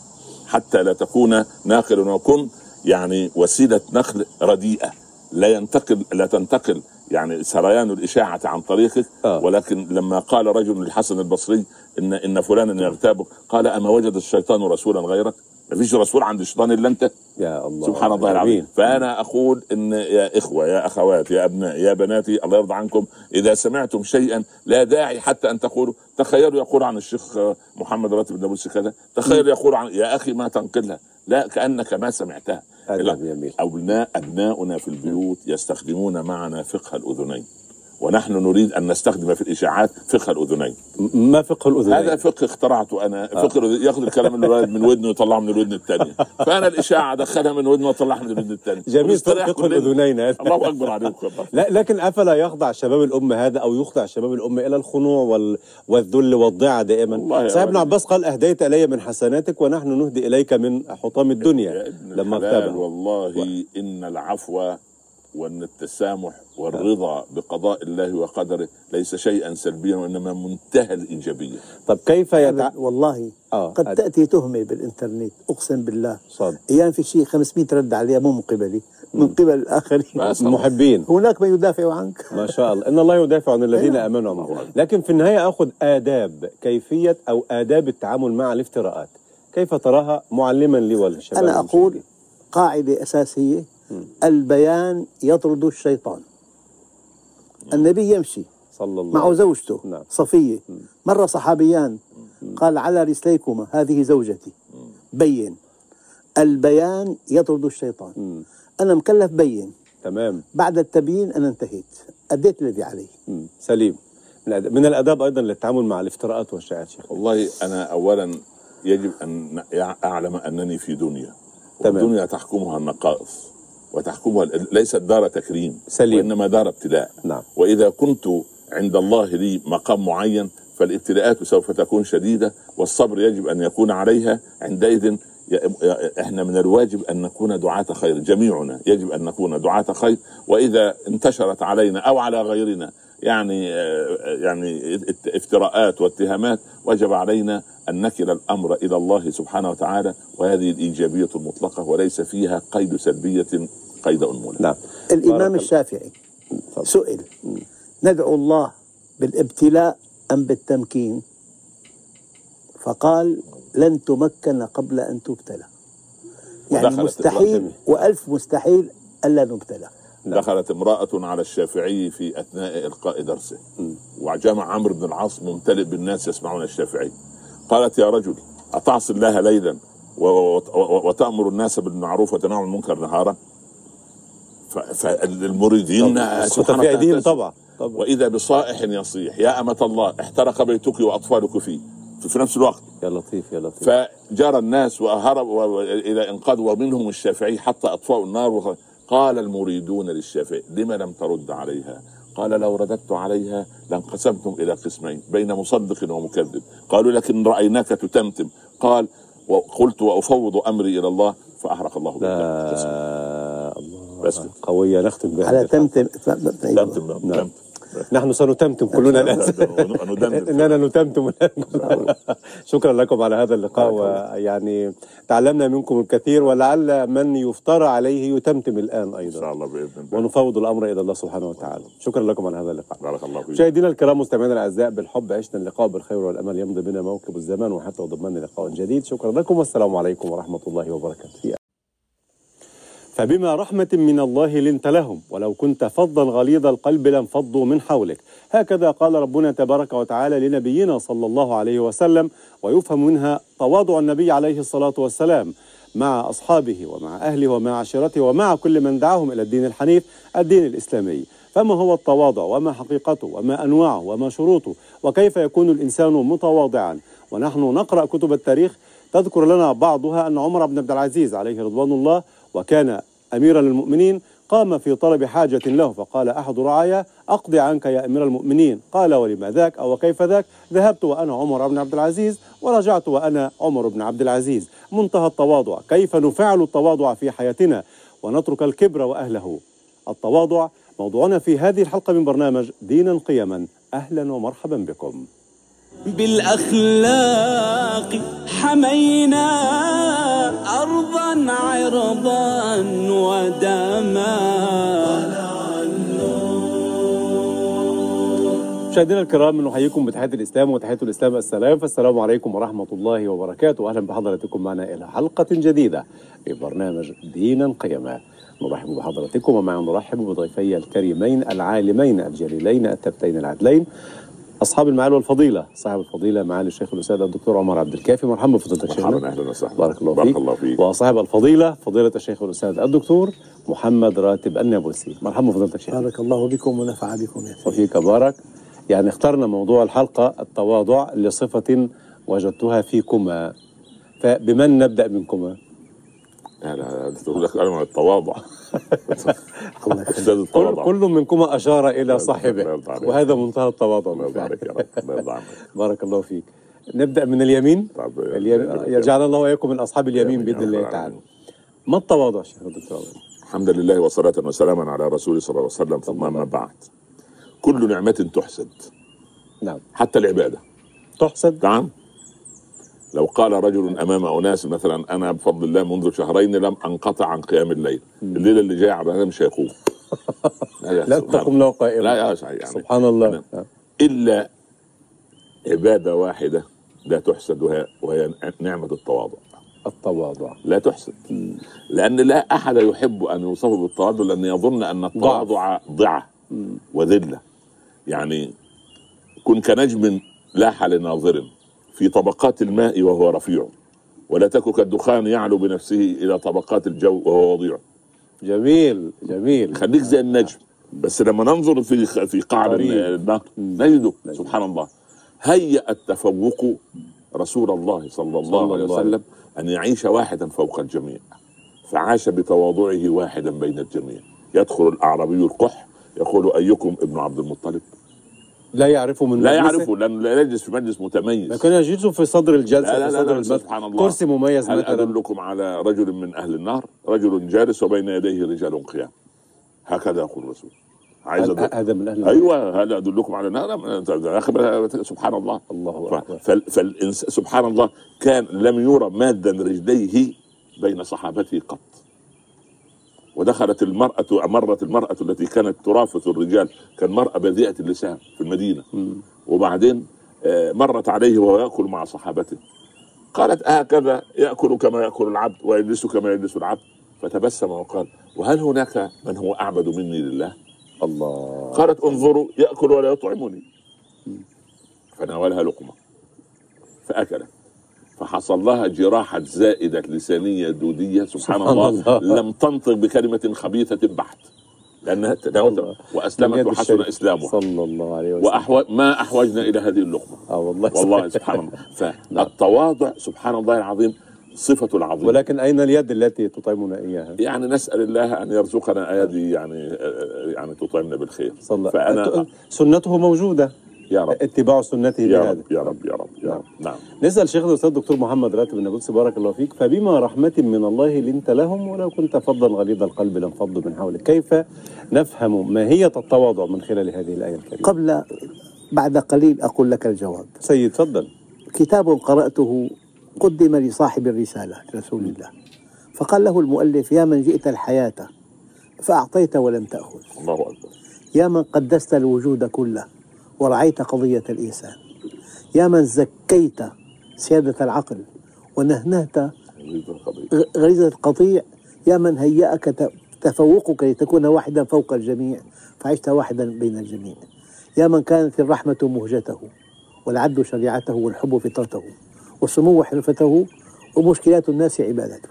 حتى لا تكون ناقلا وكن يعني وسيلة نقل رديئة. لا ينتقل لا تنتقل يعني سريان الإشاعة عن طريقك. آه. ولكن لما قال رجل للحسن البصري إن إن فلانا يغتابك قال أما وجد الشيطان رسولا غيرك؟ ما فيش رسول عند الشيطان إلا أنت. يا الله سبحان الله العظيم. آمين. فأنا أقول إن يا إخوة يا أخوات يا أبناء يا بناتي الله يرضى عنكم إذا سمعتم شيئا لا داعي حتى أن تقولوا. تخيلوا يقول عن الشيخ محمد راتب النابلسي كذا تخيل يقول عن يا أخي ما تنقلها. لا كأنك ما سمعتها. أبناء أبناؤنا في البيوت يستخدمون معنا فقه الأذنين. ونحن نريد أن نستخدم في الإشاعات فقه الأذنين. م- ما فقه الأذنين؟ هذا فقه اخترعته أنا. فقه الأذن- يأخذ الكلام من الولد من ودنه ويطلعه من الودن الثانية فأنا الإشاعة أدخلها من ودنه وأطلعها من الودن الثانية جميل فقه. الأذنين. هذا الله أكبر عليكم. لا لكن أفلا يخضع شباب الأمة هذا أو يخضع شباب الأمة إلى الخنوع وال... والذل والضيعه والله دائما صاحب ابن. عباس قال أهديت إلي من حسناتك ونحن نهدي إليك من حطام يا الدنيا لما اغتابه. والله إن العفو وأن التسامح والرضا بقضاء الله وقدره ليس شيئا سلبيا وإنما منتهى الإيجابية. طب كيف يتع... والله آه، قد أد- تأتي تهمة بالإنترنت أقسم بالله. صاد. أيام في شيء 500 رد عليها مو من قبلي من قبل الآخرين. بس محبين. هناك من يدافع عنك. ما شاء الله. إن الله يدافع عن الذين أيوة. آمنوا وعملوا. لكن في النهاية أخذ آداب كيفية أو آداب التعامل مع الافتراءات. كيف تراها معلما لي وللشباب أنا أقول؟ قاعدة أساسية. البيان يطرد الشيطان. النبي يمشي صلى الله وسلم. زوجته نعم. صفية. مر صحابيان قال على رسليكما هذه زوجتي. بين. البيان يطرد الشيطان. مم. أنا مكلف بين. تمام. بعد التبيين أنا انتهيت. أديت الذي علي مم. سليم. من الأداب- من الأداب أيضا للتعامل مع الافتراءات والشائعات شيخ. والله أنا اولا يجب أن أعلم أنني في دنيا تمام. والدنيا تحكمها النقائص وتحكمها ليست دار تكريم سليم. وإنما دار ابتلاء نعم. وإذا كنت عند الله لي مقام معين فالابتلاءات سوف تكون شديدة والصبر يجب أن يكون عليها عندئذ إحنا من الواجب أن نكون دعاة خير جميعنا يجب أن نكون دعاة خير وإذا انتشرت علينا أو على غيرنا يعني آه، يعني ات- افتراءات واتهامات وجب علينا أن نكل الأمر إلى الله سبحانه وتعالى وهذه الإيجابية المطلقة وليس فيها قيد سلبية قيد أنملة. نعم. الإمام بارك الشافعي تفضل. سئل ندعو الله بالابتلاء أم بالتمكين؟ فقال لن تمكن قبل أن تبتلى. يعني مستحيل. وألف مستحيل ألا نبتلى. نعم. دخلت امرأة على الشافعي في أثناء إلقاء درسه. وجمع عمرو بن العاص ممتلئ بالناس يسمعون الشافعي. قالت يا رجل أتعصي الله ليلا وتأمر الناس بالمعروف وتنهى عن المنكر نهارا؟ فالمريدين في. طبعا طبعا. وإذا بصائح يصيح يا أمة الله احترق بيتك وأطفالك فيه. في- في نفس الوقت. يا لطيف يا لطيف. فجرى الناس وهربوا و- إلى إنقاذ ومنهم الشافعي حتى اطفاوا النار. قال المريدون للشافعي لما لم ترد عليها؟ قال لو رددت عليها لانقسمتم إلى قسمين بين مصدق ومكذب. قالوا لكن رأيناك تتمتم. قال وقلت وأفوض أمري إلى الله. فأحرق الله لا الله. بس. قوية نختم بها. على الحلقة. تمتم. تمتم. نعم. تمتم نحن سنتمتم كلنا الآن. [LAUGHS] إننا نتمتم [LAUGHS] شكرا لكم على هذا اللقاء ويعني تعلمنا منكم الكثير ولعل من يفترى عليه يتمتم الآن إن أيضا شاء الله بإذن الله. ونفوض الأمر إلى الله سبحانه وتعالى. شكرا لكم على هذا اللقاء. بارك الله فيك. مشاهدينا الكرام مستمعينا الأعزاء بالحب عشنا اللقاء بالخير والامل يمضي بنا موكب الزمان وحتى وضمن لقاء جديد. شكرا لكم والسلام عليكم ورحمة الله وبركاته. فبما رحمة من الله لنت لهم ولو كنت فظا غليظ القلب لانفضوا من حولك. هكذا قال ربنا تبارك وتعالى لنبينا صلى الله عليه وسلم ويفهم منها تواضع النبي عليه الصلاة والسلام مع أصحابه ومع أهله ومع عشيرته ومع كل من دعاهم إلى الدين الحنيف الدين الإسلامي. فما هو التواضع؟ وما حقيقته؟ وما أنواعه؟ وما شروطه؟ وكيف يكون الإنسان متواضعا؟ ونحن نقرأ كتب التاريخ. تذكر لنا بعضها أن عمر بن عبد العزيز عليه رضوان الله وكان أميرا للمؤمنين قام في طلب حاجة له فقال أحد رعايا أقضي عنك يا أمير المؤمنين. قال ولما ذاك أو كيف ذاك؟ ذهبت وأنا عمر بن عبد العزيز ورجعت وأنا عمر بن عبد العزيز. منتهى التواضع. كيف نفعل التواضع في حياتنا؟ ونترك الكبر وأهله. التواضع موضوعنا في هذه الحلقة من برنامج دينا قيما. أهلا ومرحبا بكم. بالأخلاق حمينا أرضا عرضا ودما. مشاهدينا الكرام نحييكم بتحية الإسلام وتحية الإسلام السلام. فالسلام عليكم ورحمة الله وبركاته. أهلا بحضراتكم معنا إلى حلقة جديدة في برنامج دينا قيما نرحب بحضراتكم ومعنا نرحب بضيفي الكريمين العالمين الجليلين التبتين العدلين أصحاب المعالي والفضيلة. صاحب الفضيلة معالي الشيخ الأستاذ الدكتور عمر عبد الكافي. مرحبا بفضيلتك شيخنا مرحبا أهلا وسهلا. بارك الله بارك فيك الله فيك. وصاحب الفضيلة فضيلة الشيخ الأستاذ الدكتور محمد راتب النابلسي. مرحبا بفضيلتك شيخ. بارك الله بكم ونفع بكم يا سيدي وفيك بارك. يعني اخترنا موضوع الحلقة التواضع لصفة وجدتها فيكما. فبمن نبدأ منكما؟ لا لا تقول لك أنا التواضع. [LAUGHS] الله. أستاذ كل, التواضع. كل منكما إلى الله صاحبه. وهذا منتهى التواضع. الله عليك يا رب. بارك الله فيك. نبدأ من اليمين. طب اليمين يجعل الله وإياكم من أصحاب اليمين رب الله. تعالى. ما التواضع شيخ الدكتور؟ الحمد لله وصلاة وسلاما على رسول صلى الله عليه وسلم. ثم أما بعد. كل نعمة تحسد. نعم. حتى العبادة. تحسد؟ نعم. لو قال رجل أمام أناس مثلا أنا بفضل الله منذ شهرين لم أنقطع عن قيام الليل. الليلة اللي جاية عبد مش هيقوم لا, تقوم له قائما. لا يا يعني. سبحان الله. إلا عبادة واحدة لا تحسد وهي, نعمة التواضع. التواضع. لا تحسد. لأن لا أحد يحب أن يوصف بالتواضع لأن يظن أن التواضع ضعة وذلة. يعني كن كنجم لاح لناظر. في طبقات الماء وهو رفيع. ولا تك كالدخان يعلو بنفسه إلى طبقات الجو وهو وضيع. جميل جميل. خليك زي النجم. بس لما ننظر في في قعر نجده. سبحان الله. هيأ التفوق رسول الله صلى الله صلى عليه الله عليه وسلم. أن يعيش واحدا فوق الجميع. فعاش بتواضعه واحدا بين الجميع. يدخل الأعرابي القح. يقول أيكم ابن عبد المطلب؟ لا يعرفه من لا مجلسه؟ يعرفه لأنه لا يجلس في مجلس متميز. لكن يجلس في صدر الجلسة لا لا في لا, صدر لا المسجد سبحان الله. كرسي مميز هل مثلا. أدلكم على رجل من أهل النار؟ رجل جالس وبين يديه رجال قيام. هكذا يقول الرسول. عايز هذا من أهل أيوه هل أدلكم على نار يا أخي سبحان الله. الله ف- أكبر. فال- فالإنس سبحان الله كان لم يرى مادا رجليه بين صحابته قط. ودخلت المرأة مرت المرأة التي كانت ترافس الرجال كان مرأة بذيئة اللسان في المدينة. وبعدين آه، مرت عليه وهو يأكل مع صحابته. قالت هكذا يأكل كما يأكل العبد ويجلس كما يجلس العبد. فتبسم وقال وهل هناك من هو أعبد مني لله؟ الله. قالت انظروا يأكل ولا يطعمني. فناولها لقمة فأكلت. فحصل لها جراحة زائدة لسانية دودية سبحان سبحان الله, الله. لم تنطق بكلمة خبيثة بحت. لأنها الله. وأسلمت وحسن. إسلامها. صلى الله عليه وسلم. وأحو... ما أحوجنا إلى هذه اللقمة. آه والله. والله سبحان الله. [LAUGHS] فالتواضع سبحان الله العظيم صفة العظيم. ولكن أين اليد التي تطعمنا إياها؟ يعني نسأل الله أن يرزقنا أيادي يعني يعني تطعمنا بالخير. صلى فأنا سنته موجودة. يا رب. اتباع سنته يا بهذا. رب يا رب يا رب يا رب. نعم. نسأل شيخنا الأستاذ الدكتور محمد راتب النابلسي بارك الله فيك. فبما رحمة من الله لنت لهم ولو كنت فظا غليظ القلب لانفضوا من حولك. كيف نفهم ماهيه التواضع من خلال هذه الآية الكريمة؟ قبل بعد قليل أقول لك الجواب. سيد تفضل. كتاب قرأته قدم لصاحب الرسالة رسول الله. فقال له المؤلف يا من جئت الحياة فأعطيت ولم تأخذ. الله أكبر. يا من قدست الوجود كله ورعيت قضية الإنسان. يا من زكيت سيادة العقل ونهنهت غريزة القطيع يا من هيأك تفوقك لتكون واحدا فوق الجميع فعشت واحدا بين الجميع. يا من كانت الرحمة مهجته والعدل شريعته والحب فطرته والسمو حرفته ومشكلات الناس عبادته.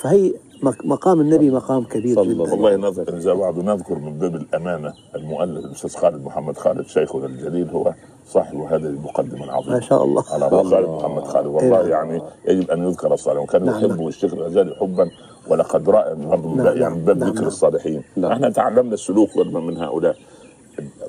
فهي مقام النبي مقام كبير صلى جدا الله والله نذكر إذا بعد نذكر من باب الأمانة المؤلف الأستاذ خالد محمد خالد شيخنا الجليل هو صاحب هذه المقدمة العظيمة ما شاء الله على خالد محمد خالد والله إيه. يعني يجب أن يذكر الصالح وكان نعم. يحب الشيخ الغزالي حبا ولقد رأى برضه من نعم. يعني من باب نعم. ذكر نعم. الصالحين نعم. إحنا تعلمنا السلوك من هؤلاء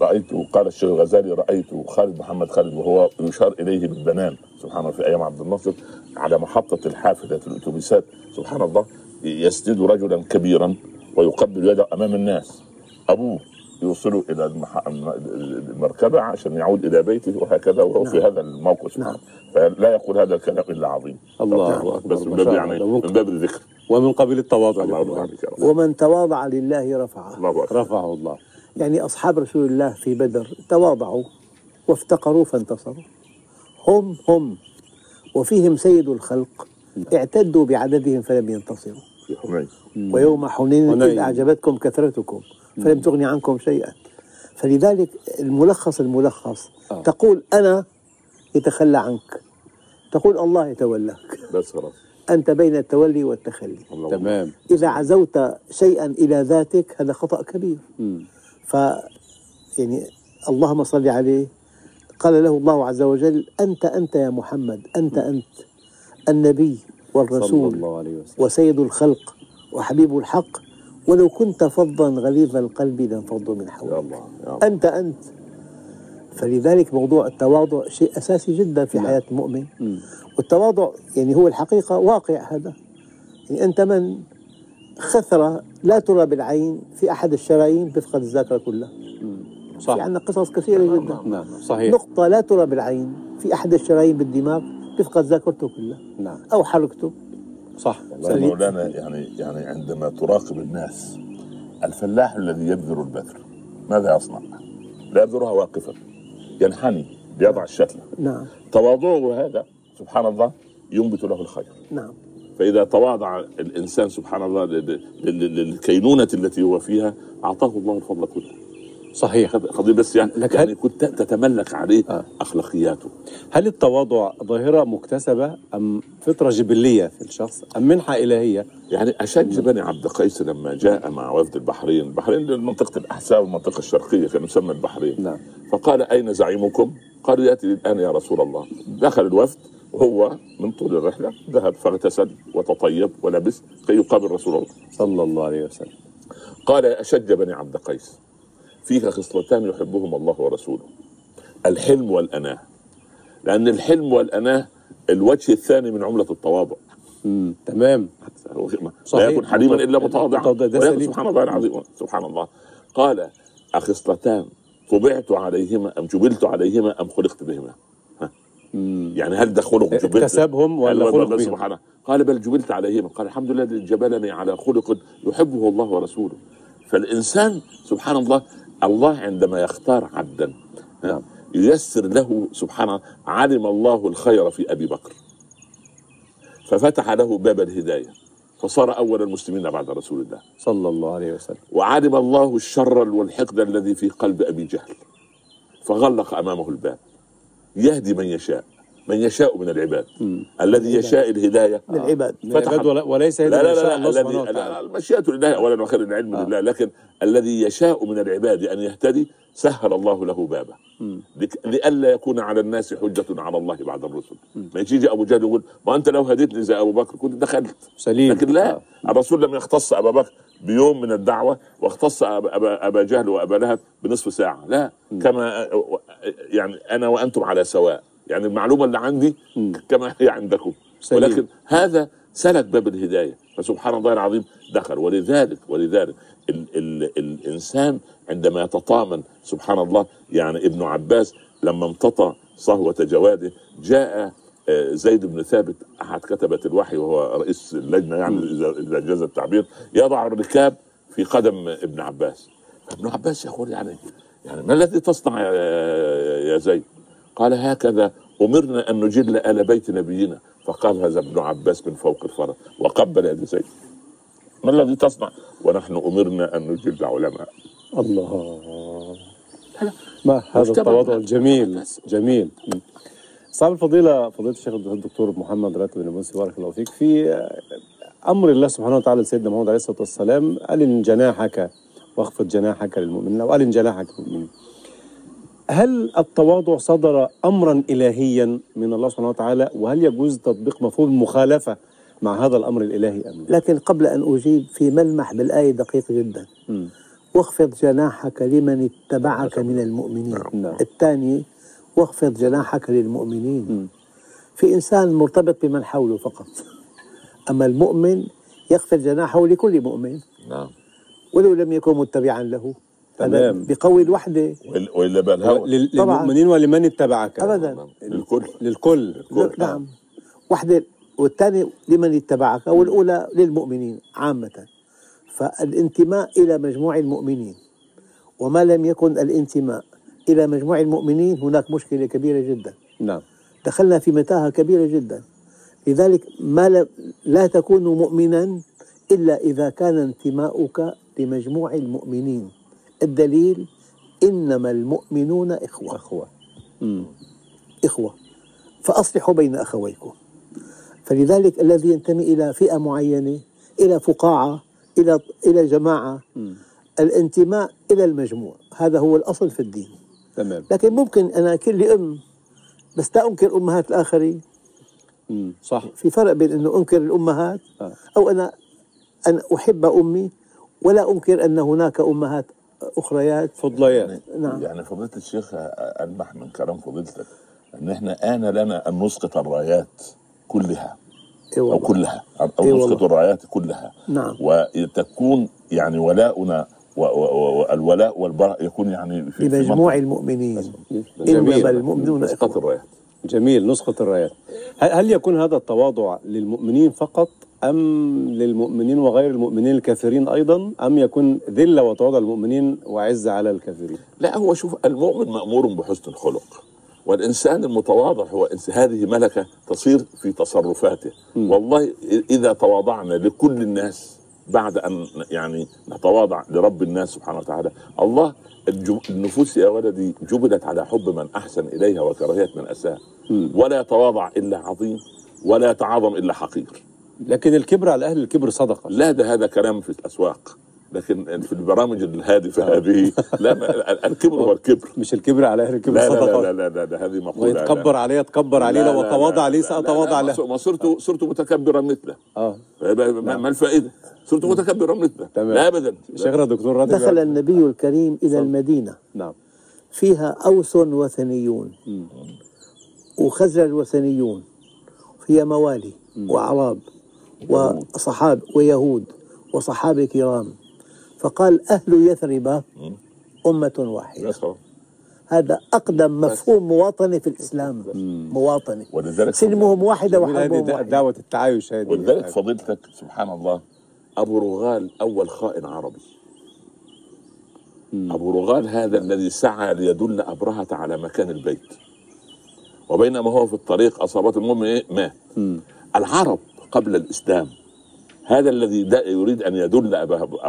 رأيت قال الشيخ الغزالي رأيت خالد محمد خالد وهو يشار إليه بالبنان سبحان الله في أيام عبد الناصر على محطة الحافلة الأتوبيسات سبحان الله يسند رجلا كبيرا ويقبل يده أمام الناس. أبوه يوصله إلى المح... المركبة عشان يعود إلى بيته وهكذا وهو في هذا الموقف. الله فلا يقول هذا الكلام إلا عظيم. الله أكبر. بس من باب يعني. من. باب الذكر. ومن قبيل التواضع الله. ومن تواضع لله رفعه. الله أكبر. رفعه الله. يعني أصحاب رسول الله في بدر تواضعوا وافتقروا فانتصروا. هم هم. وفيهم سيد الخلق. اعتدوا بعددهم فلم ينتصروا. في حنين ويوم حنين إذ. أعجبتكم كثرتكم فلم تغن عنكم شيئا. فلذلك الملخص الملخص. آه. تقول أنا يتخلى عنك. تقول الله يتولاك. بس خلاص. أنت بين التولي والتخلي. تمام. إذا عزوت شيئا إلى ذاتك هذا خطأ كبير. مم. ف يعني اللهم صل عليه. قال له الله عز وجل أنت أنت يا محمد أنت أنت النبي. صلى والرسول الله عليه وسلم. وسيد الخلق وحبيب الحق ولو كنت فظا غليظ القلب لانفضوا من يا حولك الله يا الله. أنت أنت. فلذلك موضوع التواضع شيء أساسي جدا في حياة المؤمن. والتواضع يعني هو الحقيقة واقع هذا. يعني أنت من خثرة لا ترى بالعين في أحد الشرايين بيفقد الذاكرة كلها. صح. في عندنا قصص كثيرة جدا. نعم صحيح. نقطة لا ترى بالعين في أحد الشرايين بالدماغ. بيفقد ذاكرته كلها؟ نعم. أو حركته صح. والله مولانا يعني يعني عندما تراقب الناس الفلاح الذي يبذر البذر ماذا يصنع؟ لا يبذرها واقفا. ينحني ليضع الشتلة. نعم. تواضعه هذا سبحان الله ينبت له الخير. نعم. فإذا تواضع الإنسان سبحان الله لل- لل- للكينونة التي هو فيها أعطاه الله الفضل كله. صحيح. قضية بس يعني, لك يعني كنت تتملك عليه آه. أخلاقياته. هل التواضع ظاهرة مكتسبة أم فطرة جبلية في الشخص أم منحة إلهية؟ يعني أشج بني عبد قيس لما جاء مع وفد البحرين. البحرين منطقة الأحساء والمنطقة الشرقية كان يسمى البحرين. نعم. فقال أين زعيمكم؟ قالوا يأتي الآن يا رسول الله. دخل الوفد وهو من طول الرحلة ذهب فاغتسل وتطيب ولبس كي يقابل رسول الله. صلى الله عليه وسلم. قال يا أشج بني عبد قيس. فيك خصلتان يحبهم الله ورسوله. الحلم والأناة. لأن الحلم والأناة الوجه الثاني من عملة التواضع. مم. تمام. لا. يكون حليما إلا متواضعا. سبحان الله العظيم. سبحان الله. قال أخصلتان؟ طبعت عليهما أم جبلت عليهما أم خلقت بهما؟ يعني هل ده خلق جبلت؟ اكتسبهم ولا خلق بهم؟ سبحانه قال بل جبلت عليهما. قال الحمد لله الذي جبلني على خلق يحبه الله ورسوله. فالإنسان سبحان الله الله عندما يختار عبدا. ييسر له سبحانه علم الله الخير في أبي بكر. ففتح له باب الهداية فصار أول المسلمين بعد رسول الله. صلى الله عليه وسلم. وعلم الله الشر والحقد الذي في قلب أبي جهل فغلق أمامه الباب. يهدي من يشاء. من يشاء من العباد. الذي يشاء الهداية. من العباد. من العباد. ولا- وليس لا لا لا, الله لا, سبحانه لا, وتعالى لا المشيئة لله اولا وأخيرا العلم لله لكن الذي يشاء من العباد أن يهتدي سهل الله له بابه. لئلا يكون على الناس حجة على الله بعد الرسل. ما يجي أبو جهل يقول ما أنت لو هديتني زي أبو بكر كنت دخلت. سليم. لكن لا آه. الرسول لم يختص أبا بكر بيوم من الدعوة واختص أبا, أبا, أبا جهل وأبا لهب بنصف ساعة. لا. كما يعني أنا وأنتم على سواء. يعني المعلومة اللي عندي كما هي عندكم. سليم. ولكن هذا سلك باب الهداية. فسبحان الله العظيم دخل. ولذلك ولذلك ال ال الإنسان عندما يتطامن سبحان الله يعني ابن عباس لما امتطى صهوة جواده جاء آه، زيد بن ثابت أحد كتبة الوحي وهو رئيس اللجنة يعني اذا إذا جاز التعبير يضع الركاب في قدم ابن عباس. ابن عباس يقول يعني يعني ما الذي تصنع يا زيد؟ قال هكذا أمرنا أن نجل ال بيت نبينا. فقال هذا ابن عباس من فوق الفرس وقبل يد زيد. ما الذي تصنع؟ ونحن أمرنا أن نجل علماء الله. ما هذا. التواضع الجميل جميل. صاحب الفضيلة فضيلة الشيخ الدكتور محمد راتب بن بارك الله فيك. في أمر الله سبحانه وتعالى لسيدنا محمد عليه الصلاة والسلام ألن جناحك؟ واخفض جناحك للمؤمنين أو ألن جناحك للمؤمنين؟ هل التواضع صدر أمرا إلهيا من الله سبحانه وتعالى؟ وهل يجوز تطبيق مفهوم المخالفة مع هذا الأمر الإلهي أم لا؟ لكن قبل أن أجيب في ملمح بالآية دقيق جدا. م. واخفض جناحك لمن اتبعك من المؤمنين. نعم. الثاني واخفض جناحك للمؤمنين. في إنسان مرتبط بمن حوله فقط. أما المؤمن يخفض جناحه لكل مؤمن. نعم. ولو لم يكن متبعا له. تمام. بقوي الوحدة. وإلا- وإلا بقى الهوى لل- طبعاً. للمؤمنين ولمن اتبعك. أبدا. نعم. للكل. للكل. كل. نعم. واحدة والثاني لمن اتبعك. والأولى للمؤمنين عامة. فالانتماء إلى مجموع المؤمنين. وما لم يكن الانتماء إلى مجموع المؤمنين هناك مشكلة كبيرة جدا. نعم. دخلنا في متاهة كبيرة جدا. لذلك ما لا, لا تكون مؤمنا إلا إذا كان انتماؤك لمجموع المؤمنين. الدليل إنما المؤمنون إخوة. أخوة. إخوة. فأصلحوا بين أخويكم. فلذلك الذي ينتمي إلى فئة معينة إلى فقاعة إلى إلى جماعة الانتماء إلى المجموع. هذا هو الأصل في الدين. تمام. لكن ممكن أنا كل أم بس لا أنكر أمهات الآخرين. صح. في فرق بين أنه أنكر الأمهات آه. أو أنا أن أحب أمي ولا أنكر أن هناك أمهات أخريات فضليات نعم. يعني فضيلة الشيخ ألمح من كلام فضيلتك إن إحنا آن لنا أن نسقط الرايات كلها إي أو والله. كلها أو إي نسقط. الرايات كلها نعم. وتكون يعني ولاؤنا والولاء والبراء يكون يعني في منطقة. المؤمنين جميل. إنما المؤمنون نسقط الرايات جميل نسخة الرايات هل يكون هذا التواضع للمؤمنين فقط أم للمؤمنين وغير المؤمنين الكافرين أيضا أم يكون ذلة وتواضع المؤمنين وعزة على الكافرين؟ لا هو شوف المؤمن مأمور بحسن الخلق والإنسان المتواضع هو إنس- هذه ملكة تصير في تصرفاته. والله إ- إذا تواضعنا لكل الناس بعد أن يعني نتواضع لرب الناس سبحانه وتعالى الله النفوس يا ولدي جبلت على حب من أحسن إليها وكراهية من أساء. ولا يتواضع إلا عظيم ولا يتعاظم إلا حقير. لكن الكبر على أهل الكبر صدقة. لا ده هذا كلام في الأسواق. لكن في البرامج الهادفة هذه لا الكبر هو الكبر. مش الكبر على أهل الكبر لا لا صدقة. لا لا لا, لا هذه مقولة ويتكبر لا. عليه يتكبر عليه لو تواضع عليه سأتواضع لا له. ما صرت صرت متكبرا مثله. آه. ما, ما الفائدة؟ صرت متكبرا مثله. تمام. لا أبدا. شيخنا دكتور راتب دخل النبي الكريم إلى المدينة. نعم. فيها أوس وثنيون. وخزرج وثنيون. فيها موالي وأعراب وصحاب ويهود وصحابة كرام. فقال أهل يثرب أمة واحدة. هذا أقدم مفهوم مواطنة في الإسلام. مواطنة ولذلك سلمهم واحدة وحربهم واحدة. دعوة التعايش هذه. ولذلك فضيلتك سبحان الله أبو رغال أول خائن عربي. أبو رغال هذا الذي سعى ليدل أبرهة على مكان البيت. وبينما هو في الطريق أصابته المهم إيه؟ مات العرب قبل الإسلام. هذا الذي يريد أن يدل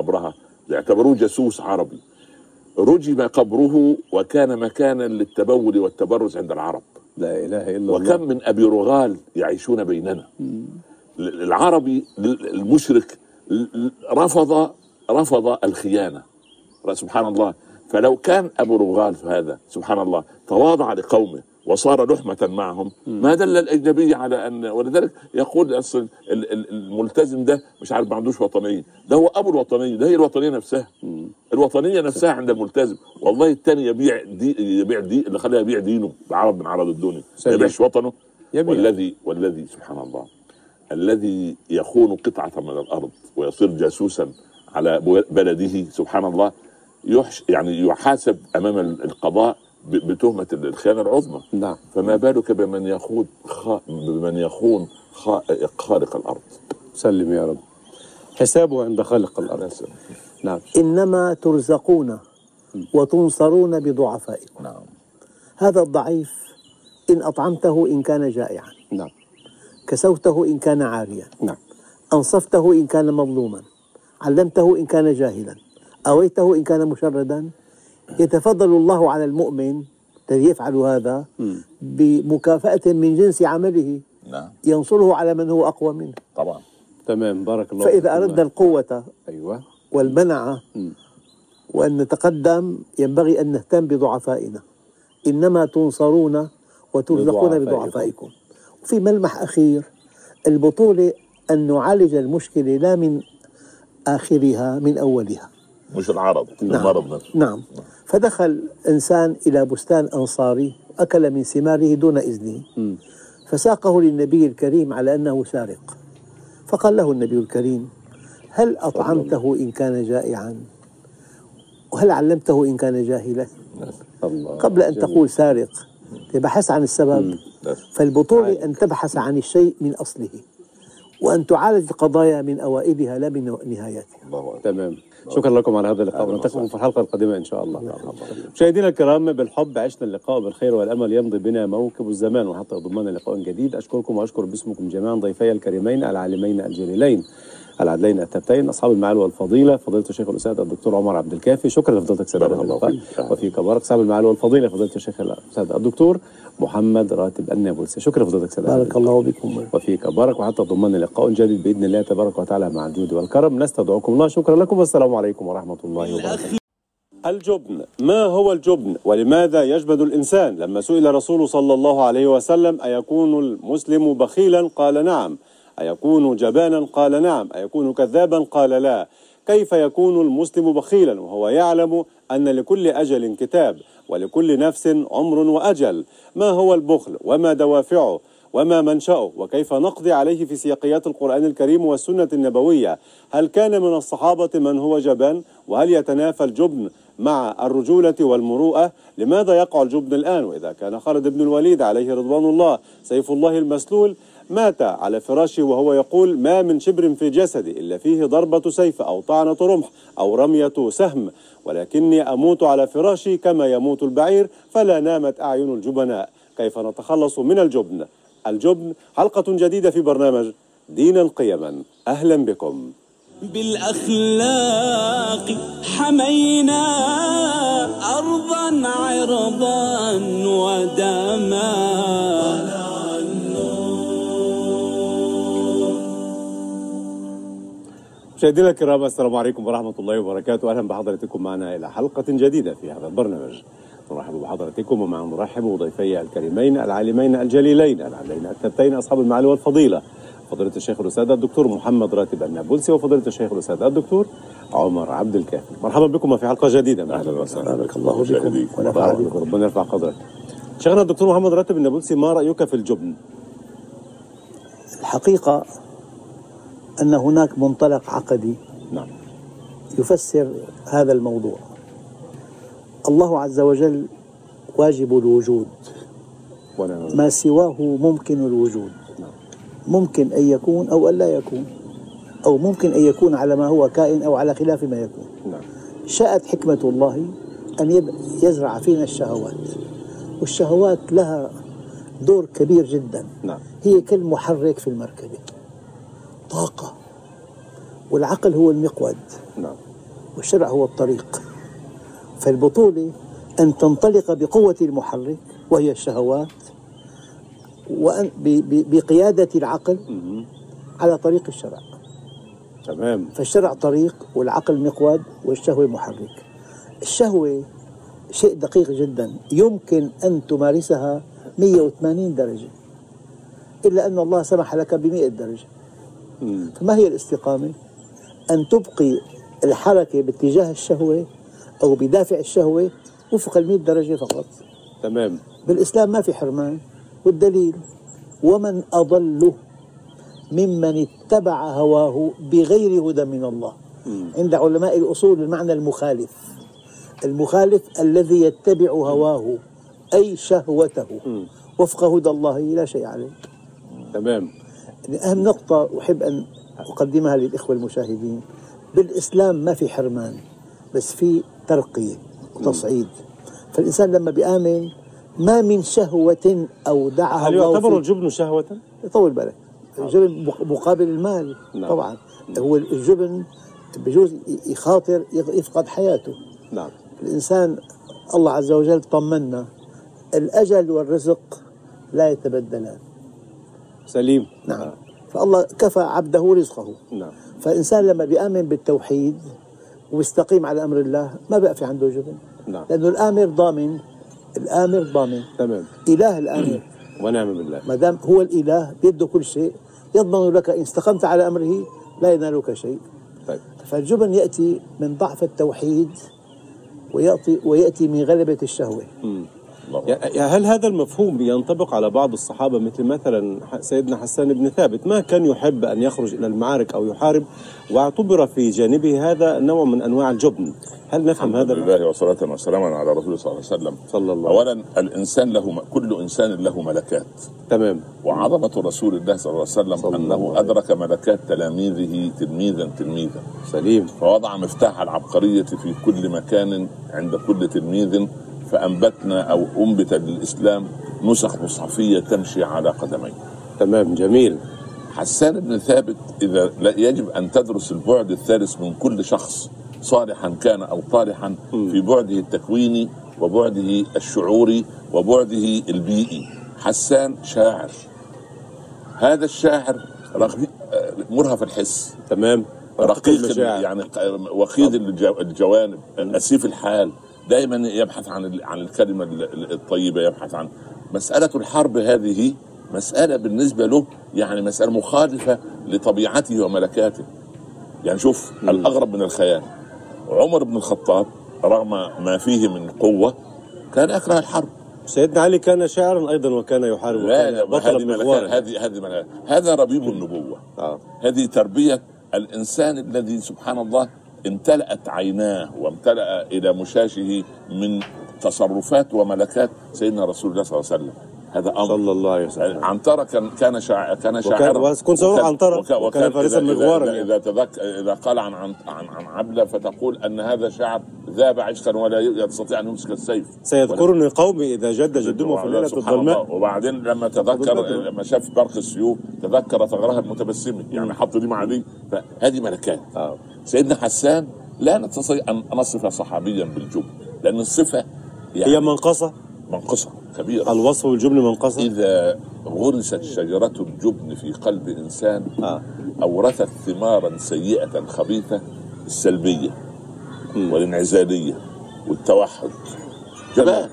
أبرهة. يعتبروه جاسوس عربي. رجم قبره وكان مكانا للتبول والتبرز عند العرب. لا إله إلا الله. وكم من أبي رغال يعيشون بيننا. العربي المشرك رفض رفض الخيانة. سبحان الله. فلو كان أبو رغال هذا سبحان الله تواضع لقومه. وصار لحمة معهم. ما دل الأجنبي على أن ولذلك يقول أصل ال- ال- الملتزم ده مش عارف ما عندوش وطنية ده هو أبو الوطنية ده هي الوطنية نفسها. الوطنية نفسها عند الملتزم. والله الثاني يبيع دي يبيع دي اللي خلاه يبيع دينه بعرض من عرض الدنيا. ما. يبيعش وطنه. يبيع. والذي والذي سبحان الله. الذي يخون قطعة من الأرض ويصير جاسوسا على بلده سبحان الله يحش يعني يحاسب أمام القضاء بتهمة الخيانه العظمى. نعم. فما بالك بمن يخون خ... بمن يخون خ... خالق الأرض؟ سلم يا رب. حسابه عند خالق الأرض. نعم. إنما ترزقون وتنصرون بضعفائكم. نعم. هذا الضعيف إن أطعمته إن كان جائعا. نعم. كسوته إن كان عاريا. نعم. أنصفته إن كان مظلوما. علمته إن كان جاهلا. أويته إن كان مشردا. يتفضل الله على المؤمن الذي يفعل هذا بمكافأة من جنس عمله. نعم. ينصره على من هو أقوى منه. طبعا. تمام. بارك الله فإذا. أردنا القوة أيوة. والمنعة وأن نتقدم ينبغي أن نهتم بضعفائنا. إنما تنصرون وترزقون بضعفائكم. بضعفائكم. وفي ملمح أخير البطولة أن نعالج المشكلة لا من آخرها من أولها. مش العرض المرض نفسه. نعم. فدخل إنسان إلى بستان أنصاري أكل من ثماره دون إذنه. فساقه للنبي الكريم على أنه سارق. فقال له النبي الكريم هل أطعمته إن كان جائعا؟ وهل علمته إن كان جاهلا؟ الله. قبل أن جميل. تقول سارق تبحث عن السبب. فالبطولة أن تبحث عن الشيء من أصله وأن تعالج القضايا من أوائلها لا من نهايتها أكبر. تمام. شكرا لكم على هذا اللقاء ونلتقيكم في الحلقة القادمة إن شاء الله. مشاهدينا الكرام بالحب عشنا اللقاء بالخير والأمل يمضي بنا موكب الزمان وحتى ضمن لقاء جديد. أشكركم وأشكر باسمكم جميعا ضيفي الكريمين العالمين الجليلين. العدلين التبتين أصحاب المعالي والفضيلة فضيلة الشيخ الأستاذ الدكتور عمر عبد الكافي. شكرا لفضيلتك سيد بارك الله. وفيك بارك أصحاب المعالي والفضيلة فضيلة الشيخ الأستاذ الدكتور محمد راتب النابلسي. شكرا لفضيلتك سيد بارك الله بكم وفيك بارك وحتى ضمن لقاء جديد بإذن الله تبارك وتعالى مع الجود والكرم. نستودعكم الله. شكرا لكم. والسلام عليكم ورحمة الله وبركاته. الجبن. ما هو الجبن؟ ولماذا يجبن الإنسان؟ لما سئل رسول صلى الله عليه وسلم أيكون المسلم بخيلا؟ قال نعم. أيكون جبانا؟ قال نعم. أيكون كذابا؟ قال لا. كيف يكون المسلم بخيلا؟ وهو يعلم أن لكل أجل كتاب ولكل نفس عمر وأجل. ما هو البخل؟ وما دوافعه؟ وما منشأه؟ وكيف نقضي عليه في سياقيات القرآن الكريم والسنة النبوية؟ هل كان من الصحابة من هو جبان؟ وهل يتنافى الجبن مع الرجولة والمروءة؟ لماذا يقع الجبن الآن؟ وإذا كان خالد بن الوليد عليه رضوان الله سيف الله المسلول مات على فراشه وهو يقول ما من شبر في جسدي إلا فيه ضربة سيف أو طعنة رمح أو رمية سهم ولكني أموت على فراشي كما يموت البعير فلا نامت أعين الجبناء. كيف نتخلص من الجبن؟ الجبن حلقة جديدة في برنامج دينا قيما. أهلا بكم. بالأخلاق حمينا أرضا عرضا ودما. مشاهدينا الكرام السلام عليكم ورحمة الله وبركاته. أهلا بحضرتكم معنا إلى حلقة جديدة في هذا البرنامج. نرحب بحضراتكم ومع نرحب بضيفي الكريمين العالمين الجليلين العالمين الثبتين أصحاب المعالي والفضيلة. فضيلة الشيخ الأستاذ الدكتور محمد راتب النابلسي وفضيلة الشيخ الأستاذ الدكتور عمر عبد الكافي. مرحبا بكم في حلقة جديدة من أهلا وسهلا. بارك الله بكم مشاهديك. ونفع مرحبا بكم بكم ربنا يرفع قدرك. شيخنا الدكتور محمد راتب النابلسي ما رأيك في الجبن؟ الحقيقة أن هناك منطلق عقدي نعم. يفسر هذا الموضوع. الله عز وجل واجب الوجود. ما سواه ممكن الوجود. ممكن أن يكون أو أن لا يكون. أو ممكن أن يكون على ما هو كائن أو على خلاف ما يكون. نعم. شاءت حكمة الله أن يزرع فينا الشهوات. والشهوات لها دور كبير جدا. نعم. هي كالمحرك في المركبة. طاقة. والعقل هو المقود. نعم. والشرع هو الطريق. فالبطولة أن تنطلق بقوة المحرك وهي الشهوات وأن بقيادة العقل على طريق الشرع. تمام. فالشرع طريق والعقل مقود والشهوة محرك. الشهوة شيء دقيق جدا. يمكن أن تمارسها 180 درجة. إلا أن الله سمح لك ب 100 درجة. فما هي الاستقامة؟ أن تبقي الحركة باتجاه الشهوة أو بدافع الشهوة وفق المئة درجة فقط. تمام. بالإسلام ما في حرمان. والدليل ومن أضل ممن اتبع هواه بغير هدى من الله. عند علماء الأصول المعنى المخالف. المخالف الذي يتبع هواه أي شهوته. وفق هدى الله لا شيء عليه. تمام. أهم نقطة أحب أن أقدمها للإخوة المشاهدين. بالإسلام ما في حرمان بس في ترقية وتصعيد. فالإنسان لما بيآمن ما من شهوة أودعها هل الله يعتبر الجبن شهوة؟ طول بالك الجبن مق- مقابل المال نعم. طبعا. هو الجبن بجوز يخاطر يفقد حياته. نعم. الإنسان الله عز وجل طمنا الأجل والرزق لا يتبدلان. سليم. نعم. فالله كفى عبده رزقه. نعم. فالإنسان لما بيآمن بالتوحيد ويستقيم على أمر الله ما بقى في عنده جبن. نعم. لأنه الآمر ضامن. الآمر ضامن. تمام. إله الآمر. [CLEARS THROAT] ونعم بالله. ما دام هو الإله بيده كل شيء يضمن لك إن استقمت على أمره لا ينالك شيء. طيب. فالجبن يأتي من ضعف التوحيد ويأتي, ويأتي من غلبة الشهوة. يا هل هذا المفهوم ينطبق على بعض الصحابة مثل مثلا سيدنا حسان بن ثابت؟ ما كان يحب أن يخرج إلى المعارك أو يحارب واعتبر في جانبه هذا نوع من أنواع الجبن. هل نفهم هذا؟ الحمد لله وصلاة وسلاما على رسول صلى الله عليه وسلم. صلى الله عليه أولا الإنسان له م- كل إنسان له ملكات. تمام. وعظمة رسول الله صلى الله عليه وسلم صلى الله أنه عليه أدرك ملكات تلاميذه تلميذا تلميذا. سليم. فوضع مفتاح العبقرية في كل مكان عند كل تلميذ فأنبتنا أو أنبت للإسلام نسخ مصحفية تمشي على قدميه. تمام جميل. حسان بن ثابت إذا لا يجب أن تدرس البعد الثالث من كل شخص صالحا كان أو طالحا في بعده التكويني وبعده الشعوري وبعده البيئي. حسان شاعر. هذا الشاعر رغم مرهف الحس. تمام. رقيق. يعني وخيد الجو- الجوانب اسيف الحال. دائما يبحث عن عن الكلمة ال- ال- الطيبة يبحث عن مسألة الحرب هذه مسألة بالنسبة له يعني مسألة مخالفة لطبيعته وملكاته. يعني شوف الأغرب من الخيال. عمر بن الخطاب رغم ما فيه من قوة كان يكره الحرب. سيدنا علي كان شاعرا أيضا وكان يحارب لا لا بطلا هذه هذه هذا ربيب النبوة. آه. هذه تربية الإنسان الذي سبحان الله امتلأت عيناه وامتلأ إلى مشاشه من تصرفات وملكات سيدنا رسول الله صلى الله عليه وسلم. هذا أمر. صلى الله عليه وسلم. عنترة كان كان شاعر كان شاعرا. وكنت سأقول عنترة، وكان فارسا إذا- مغوارا إذا, يعني. إذا, تذك إذا قال عن عن عن, عن عبلة فتقول أن هذا شعر ذاب عشقا ولا يستطيع أن يمسك السيف. سيذكرني قومي إذا جد جدهم في الليلة سبحان الظلماء. وبعدين لما تذكر. لما شاف برق السيوف تذكر ثغرها المتبسمة يعني حط دي مع دي. فهذه ملكات. آه. سيدنا حسان لا نستطيع أن نصف صحابيا بالجبن لأن الصفة يعني هي منقصة؟ منقصة كبيرة. الوصف بالجبن منقصة؟ إذا غرست شجرة الجبن في قلب إنسان آه. اورثت ثمارا سيئة خبيثة السلبية والانعزالية والتوحد. جبان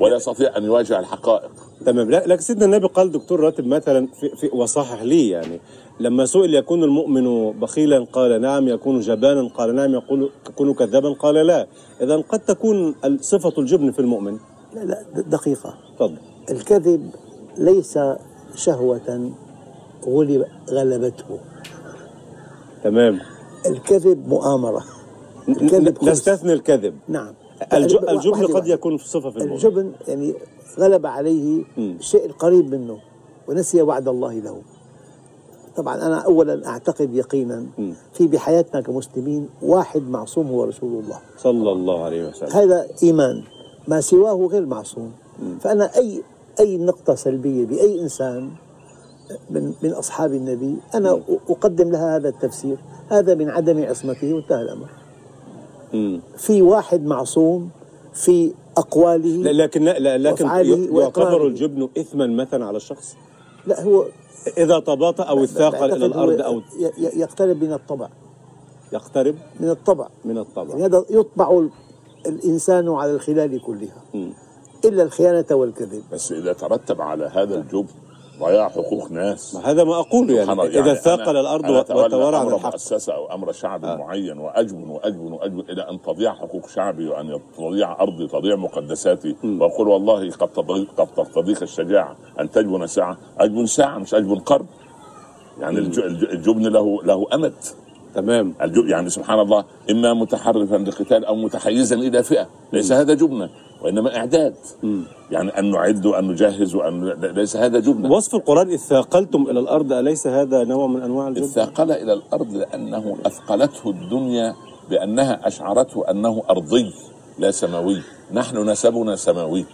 ولا يستطيع أن يواجه الحقائق. تمام. لا لكن سيدنا النبي قال دكتور راتب مثلا في, في وصحح لي يعني لما سئل يكون المؤمن بخيلا قال نعم يكون جبانا قال نعم يقول يكون كذابا قال لا. اذا قد تكون صفة الجبن في المؤمن. لا لا دقيقة. تفضل. الكذب ليس شهوة غلب غلبته. تمام. الكذب مؤامرة. الكذب. نستثني الكذب. نعم. واحدة الجبن قد. يكون صفة في المؤمن. الجبن يعني غلب عليه. الشيء القريب منه ونسي وعد الله له. طبعا أنا أولا أعتقد يقينا. في بحياتنا كمسلمين واحد معصوم هو رسول الله. صلى الله عليه وسلم. هذا إيمان. ما سواه غير معصوم. فأنا أي أي نقطة سلبية بأي إنسان من من أصحاب النبي أنا أقدم لها هذا التفسير. هذا من عدم عصمته وانتهى الأمر. في واحد معصوم في أقواله لا لكن لا لكن. يعتبر الجبن اثما مثلا على الشخص؟ لا هو إذا تباطأ أو بعتقد إلى الأرض أو يقترب من الطبع. يقترب من الطبع. من يعني الطبع هذا يطبع ال- الإنسان على الخلال كلها. مم. إلا الخيانة والكذب. بس إذا ترتب على هذا الجبن ضياع حقوق ناس. ما هذا ما أقوله يعني, يعني ثاقل الأرض أنا أتولى وتورع عن الحق. مؤسسة أو أمر شعب آه. معين وأجبن وأجبن وأجبن إلى أن تضيع حقوق شعبي وأن تضيع أرضي تضيع مقدساتي. وأقول والله قد تضيق قد تقتضيك الشجاعة أن تجبن ساعة. أجبن ساعة مش أجبن قرن يعني الج- الجبن له له أمد. تمام. يعني سبحان الله إما متحرفا لقتال أو متحيزا إلى فئة. ليس هذا جبنا. وإنما إعداد. يعني أن نعد وأن نجهز وأن ليس هذا جبنا وصف القرآن إذ ثاقلتم إلى الأرض أليس هذا نوع من أنواع الجبن؟ اثاقل إلى الأرض لأنه أثقلته الدنيا بأنها أشعرته أنه أرضي لا سماوي. نحن نسبنا سماوي.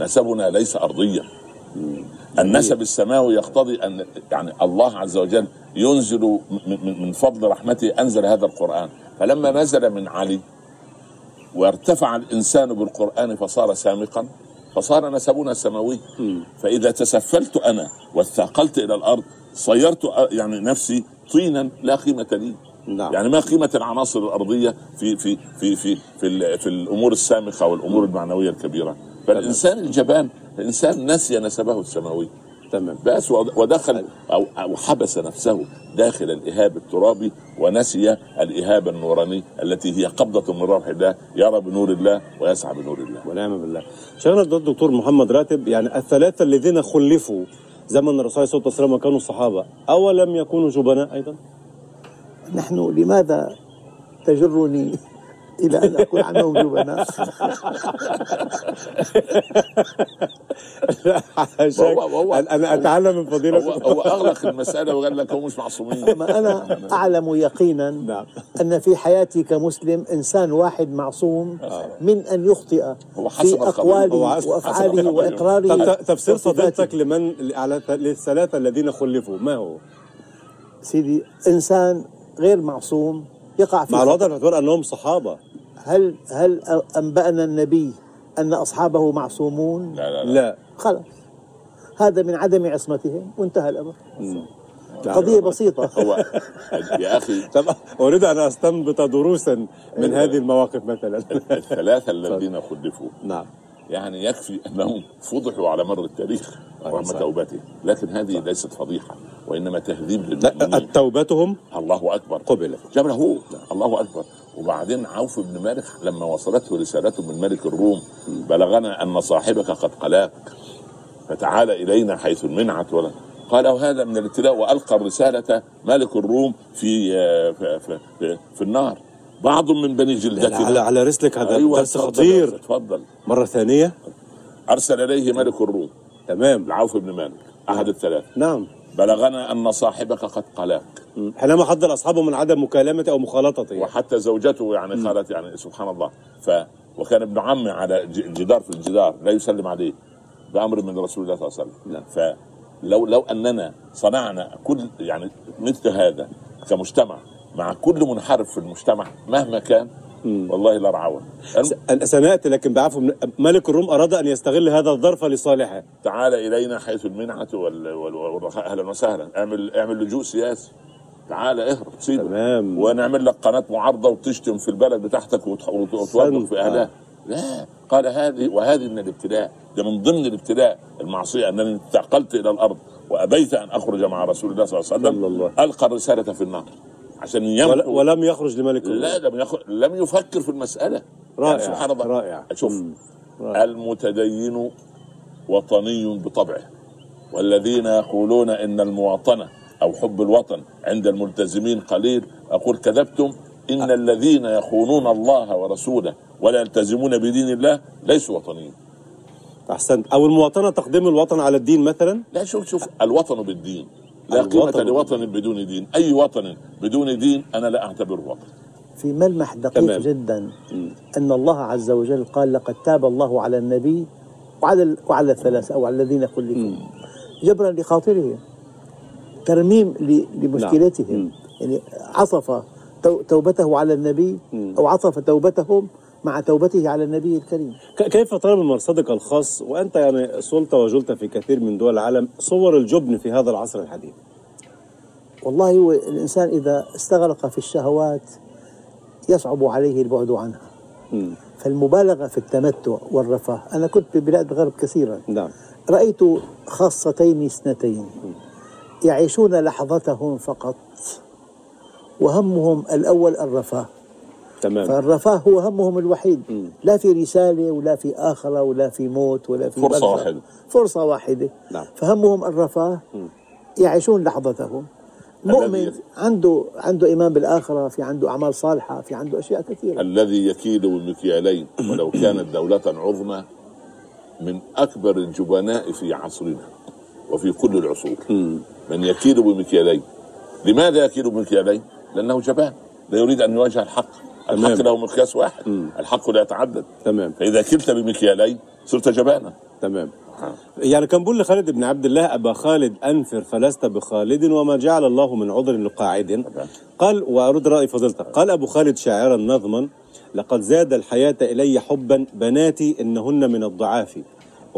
نسبنا ليس ارضيا النسب السماوي يقتضي ان يعني الله عز وجل ينزل من- فضل رحمته أنزل هذا القرآن. فلما نزل من علي وارتفع الإنسان بالقرآن فصار سامقا فصار نسبنا سماوي فإذا تسفلت أنا واثاقلت إلى الأرض صيرت يعني نفسي طينا لا قيمة لي. نعم. يعني ما قيمة العناصر الأرضية في في في في في, في الأمور السامقة والأمور المعنوية الكبيرة. فالإنسان الجبان الإنسان نسي نسبه السماوي. تمام. بس ود- ودخل أو أو حبس نفسه داخل الإهاب الترابي ونسي الإهاب النوراني التي هي قبضة من روح الله. يرى بنور الله ويسعى بنور الله. ونعم بالله. شيخنا الدكتور محمد راتب يعني الثلاثة الذين خلفوا زمن الرسول صلى الله عليه وسلم كانوا الصحابة أولم يكونوا جبناء أيضا؟ نحن لماذا تجرني؟ إلى أن أقول عنهم جبناء هو- هو- أنا أتعلم من هو, فضيلة هو أغلق المسألة وقال لك هم مش معصومين ما أنا [LAUGHS] أعلم يقينا نعم. أن في حياتي كمسلم إنسان واحد معصوم من أن يخطئ هو في هو. وإقراره طب ت- تفسير. فضيلتك لمن على للثلاثة الذين خلفوا ما هو؟ سيدي إنسان غير معصوم يقع في مع. الوضع باعتبار أنهم صحابة هل هل أنبأنا النبي أن أصحابه معصومون؟ لا لا لا. لا. خلاص. هذا من عدم عصمتهم وانتهى الأمر. قضية بسيطة. [LAUGHS] هو يا أخي طب أريد أن أستنبط دروسا من هذه المواقف مثلا. الثلاثة الذين خلفوا. [LAUGHS] نعم. يعني يكفي أنهم فضحوا على مر التاريخ رغم صحيح. توبتهم. لكن هذه ليست فضيحة وإنما تهذيب لا للمؤمنين. توبتهم الله أكبر. قبلت. جابنا هو الله أكبر. وبعدين عوف بن مالك لما وصلته رسالته من ملك الروم بلغنا أن صاحبك قد قلاك فتعال إلينا حيث المنعت ولا. قال وهذا من الابتلاء وألقى الرسالة ملك الروم في في, في, في, في النار. بعض من بني جلدتنا. على على رسلك هذا أيوة درس خطير. اتفضل مرة ثانية. أرسل إليه ملك الروم. تمام. العوف بن مالك أحد الثلاث نعم. بلغنا أن صاحبك قد قلاك. حينما حذر أصحابه من عدم مكالمته أو مخالطته وحتى زوجته يعني قالت يعني سبحان الله. ف وكان ابن عمي على ج- جدار في الجدار لا يسلم عليه بأمر من رسول الله صلى الله عليه وسلم. نعم. فلو لو أننا صنعنا كل يعني مثل هذا كمجتمع مع كل منحرف في المجتمع مهما كان والله الم- أنا سنأتي لكن بعفو ملك الروم أراد أن يستغل هذا الظرف لصالحه. تعال إلينا حيث وال- والرخاء. أهلا وسهلا. اعمل اعمل لجوء سياسي. تعال اهرب سيبه تمام. ونعمل لك قناة معارضة وتشتم في البلد بتاعتك وتوظف في أهلها. لا. قال هذه وهذه من الابتلاء. ده من ضمن الابتلاء. المعصية أنني انتقلت إلى الأرض وأبيت أن أخرج مع رسول الله صلى الله عليه وسلم. الله. ألقى الرسالة في النار. عشان يمحو ولم يخرج لملك لا لم يخ... لم يفكر في المسألة. رائع، يعني سبحان الله. رائع. شوف. المتدين وطني بطبعه. والذين يقولون إن المواطنة أو حب الوطن عند الملتزمين قليل أقول كذبتم. إن الذين يخونون الله ورسوله ولا يلتزمون بدين الله ليسوا وطنيين. أحسنت. أو المواطنة تقديم الوطن على الدين مثلا؟ لا شوف شوف الوطن بالدين. لا قيمة لوطن بدون دين. أي وطن بدون دين أنا لا أعتبره وطن. في ملمح دقيق تمام. جدا أن الله عز وجل قال لقد تاب الله على النبي وعلى وعلى الثلاثة أو على الذين خلفوا. جبرا لخاطرهم ترميم لمشكلتهم. نعم. يعني تو- توبته على النبي أو عطف توبتهم مع توبته على النبي الكريم. كيف ترى من مرصدك الخاص؟ وأنت يعني صلت وجلت في كثير من دول العالم صور الجبن في هذا العصر الحديث. والله هو الإنسان إذا استغرق في الشهوات يصعب عليه البعد عنها. مم. فالمبالغة في التمتع والرفاه أنا كنت في بلاد الغرب كثيرا. نعم. رأيت خاصتين اثنتين. يعيشون لحظتهم فقط وهمهم الأول الرفاه. تمام. فالرفاه هو همهم الوحيد. لا في رسالة ولا في آخرة ولا في موت ولا في فرصة برزخ. واحدة. فرصة واحدة. نعم. فهمهم الرفاه يعيشون لحظتهم. مؤمن عنده عنده إيمان بالآخرة في عنده أعمال صالحة في عنده أشياء كثيرة. الذي يكيد بمكيالين ولو [COUGHS] كانت دولة عظمى من أكبر الجبناء في عصرنا وفي كل العصور. من يكيد بمكيالين لماذا يكيد بمكيالين؟ لأنه جبان. لا يريد أن يواجه الحق. الحق تمام. له مقياس واحد. الحق لا يتعدد. تمام. فإذا كلت بمكيالين صرت جبانا. تمام. يعني كان بيقول لخالد بن عبد الله أبا خالد أنفر فلست بخالد وما جعل الله من عذر لقاعد. قال وأرد رأي فضيلتك قال أبو خالد شاعرا نظما لقد زاد الحياة إلي حبا بناتي إنهن من الضعاف.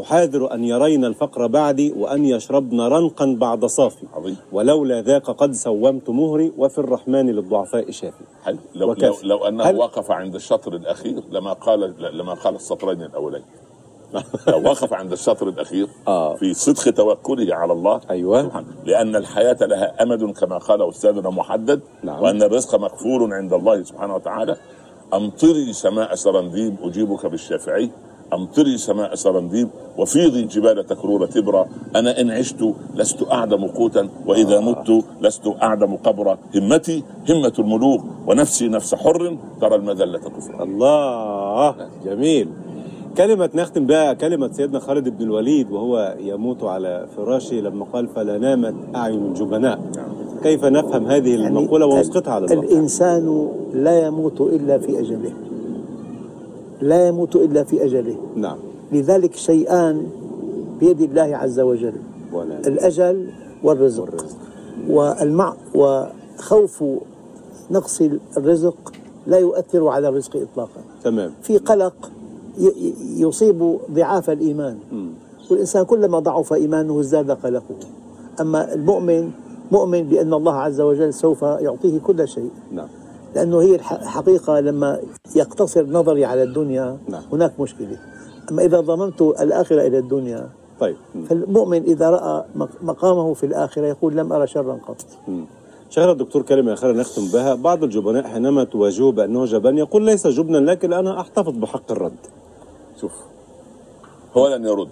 أحاذر أن يرين الفقر بعدي وأن يشربن رنقا بعد صافي عظيم. ولولا ذاك قد سومت مهري وفي الرحمن للضعفاء شافي حلو لو, لو؟ لو أنه هل- وقف عند الشطر الأخير لما قال لما قال السطرين الأولين [LAUGHS] لو وقف عند السطر الأخير آه. في صدق توكله على الله أيوة. سبحانه. لأن الحياة لها أمد كما قال أستاذنا محدد نعم. وأن الرزق مكفول عند الله سبحانه وتعالى أمطري سماء سرنديب أجيبك بالشافعي أمطري سماء سرنديب وفيضي جبال تكرور تبرى أنا إن عشت لست أعدم قوتا وإذا مت لست أعدم قبرا همتي همة الملوك ونفسي نفس حر ترى المذلة كفرا. الله جميل. كلمة نختم بها كلمة سيدنا خالد بن الوليد وهو يموت على فراشه لما قال فلا نامت أعين الجبناء كيف نفهم هذه المقولة ونسقطها على الواقع؟ الإنسان لا يموت إلا في أجله. لا يموت إلا في أجله. نعم. لذلك شيئان بيد الله عز وجل. ولا الأجل والرزق, والرزق. والمع وخوف نقص الرزق لا يؤثر على الرزق إطلاقا. تمام. في قلق يصيب ضعاف الإيمان. والإنسان كلما ضعف إيمانه ازداد قلقه. أما المؤمن مؤمن بأن الله عز وجل سوف يعطيه كل شيء. نعم. لأنه هي الح- الحقيقة لما يقتصر نظري على الدنيا نعم. هناك مشكلة أما إذا ضممت الآخرة إلى الدنيا طيب. فالمؤمن إذا رأى مق- مقامه في الآخرة يقول لم أرى شرا قط. شيخنا الدكتور كلمة أخيرة نختم بها بعض الجبناء حينما تواجهه بأنه جبان يقول ليس جبنا لكن أنا أحتفظ بحق الرد شوف هو لن يرد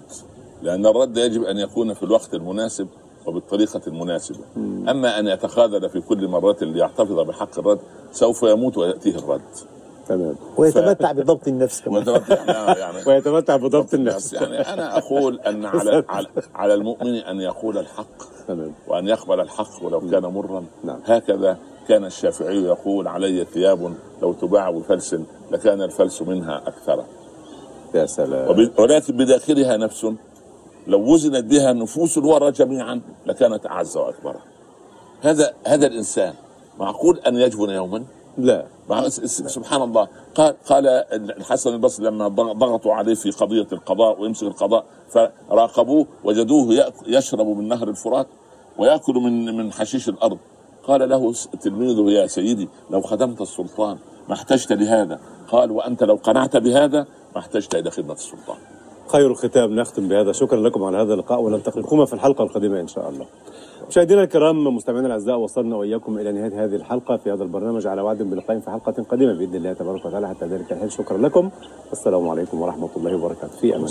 لأن الرد يجب أن يكون في الوقت المناسب وبالطريقة المناسبة. أما أن يتخاذل في كل مرة ليحتفظ بحق الرد سوف يموت ويأتيه الرد. تمام. ويتمتع بضبط النفس كمان. ويتمتع- [LAUGHS] يعني يعني [LAUGHS] ويتمتع بضبط النفس. يعني أنا أقول أن [LAUGHS] على على, المؤمن أن يقول الحق تمام. وأن يقبل الحق ولو كان مرا. نعم. هكذا كان الشافعي يقول علي ثياب لو تباع بفلس لكان الفلس منها أكثر. يا سلام. ولكن بداخلها نفس. لو وزنت بها نفوس الورى جميعا لكانت أعز وأكبر. هذا هذا الإنسان معقول أن يجبن يوما؟ لا. سبحان الله. قال قال الحسن البصري لما ضغ- ضغطوا عليه في قضية القضاء ويمسك القضاء فراقبوه وجدوه يشرب من نهر الفرات ويأكل من من حشيش الأرض. قال له تلميذه يا سيدي لو خدمت السلطان ما احتجت لهذا. قال وأنت لو قنعت بهذا ما احتجت إلى خدمة السلطان. خير الختام نختم بهذا. شكرا لكم على هذا اللقاء ونلتقيكم في الحلقة القادمة إن شاء الله. مشاهدينا الكرام مستمعينا الأعزاء وصلنا وإياكم إلى نهاية هذه الحلقة في هذا البرنامج على وعد بلقاء في حلقة قادمة بإذن الله تبارك وتعالى. حتى ذلك الحين شكرا لكم. والسلام عليكم ورحمة الله وبركاته. في أمان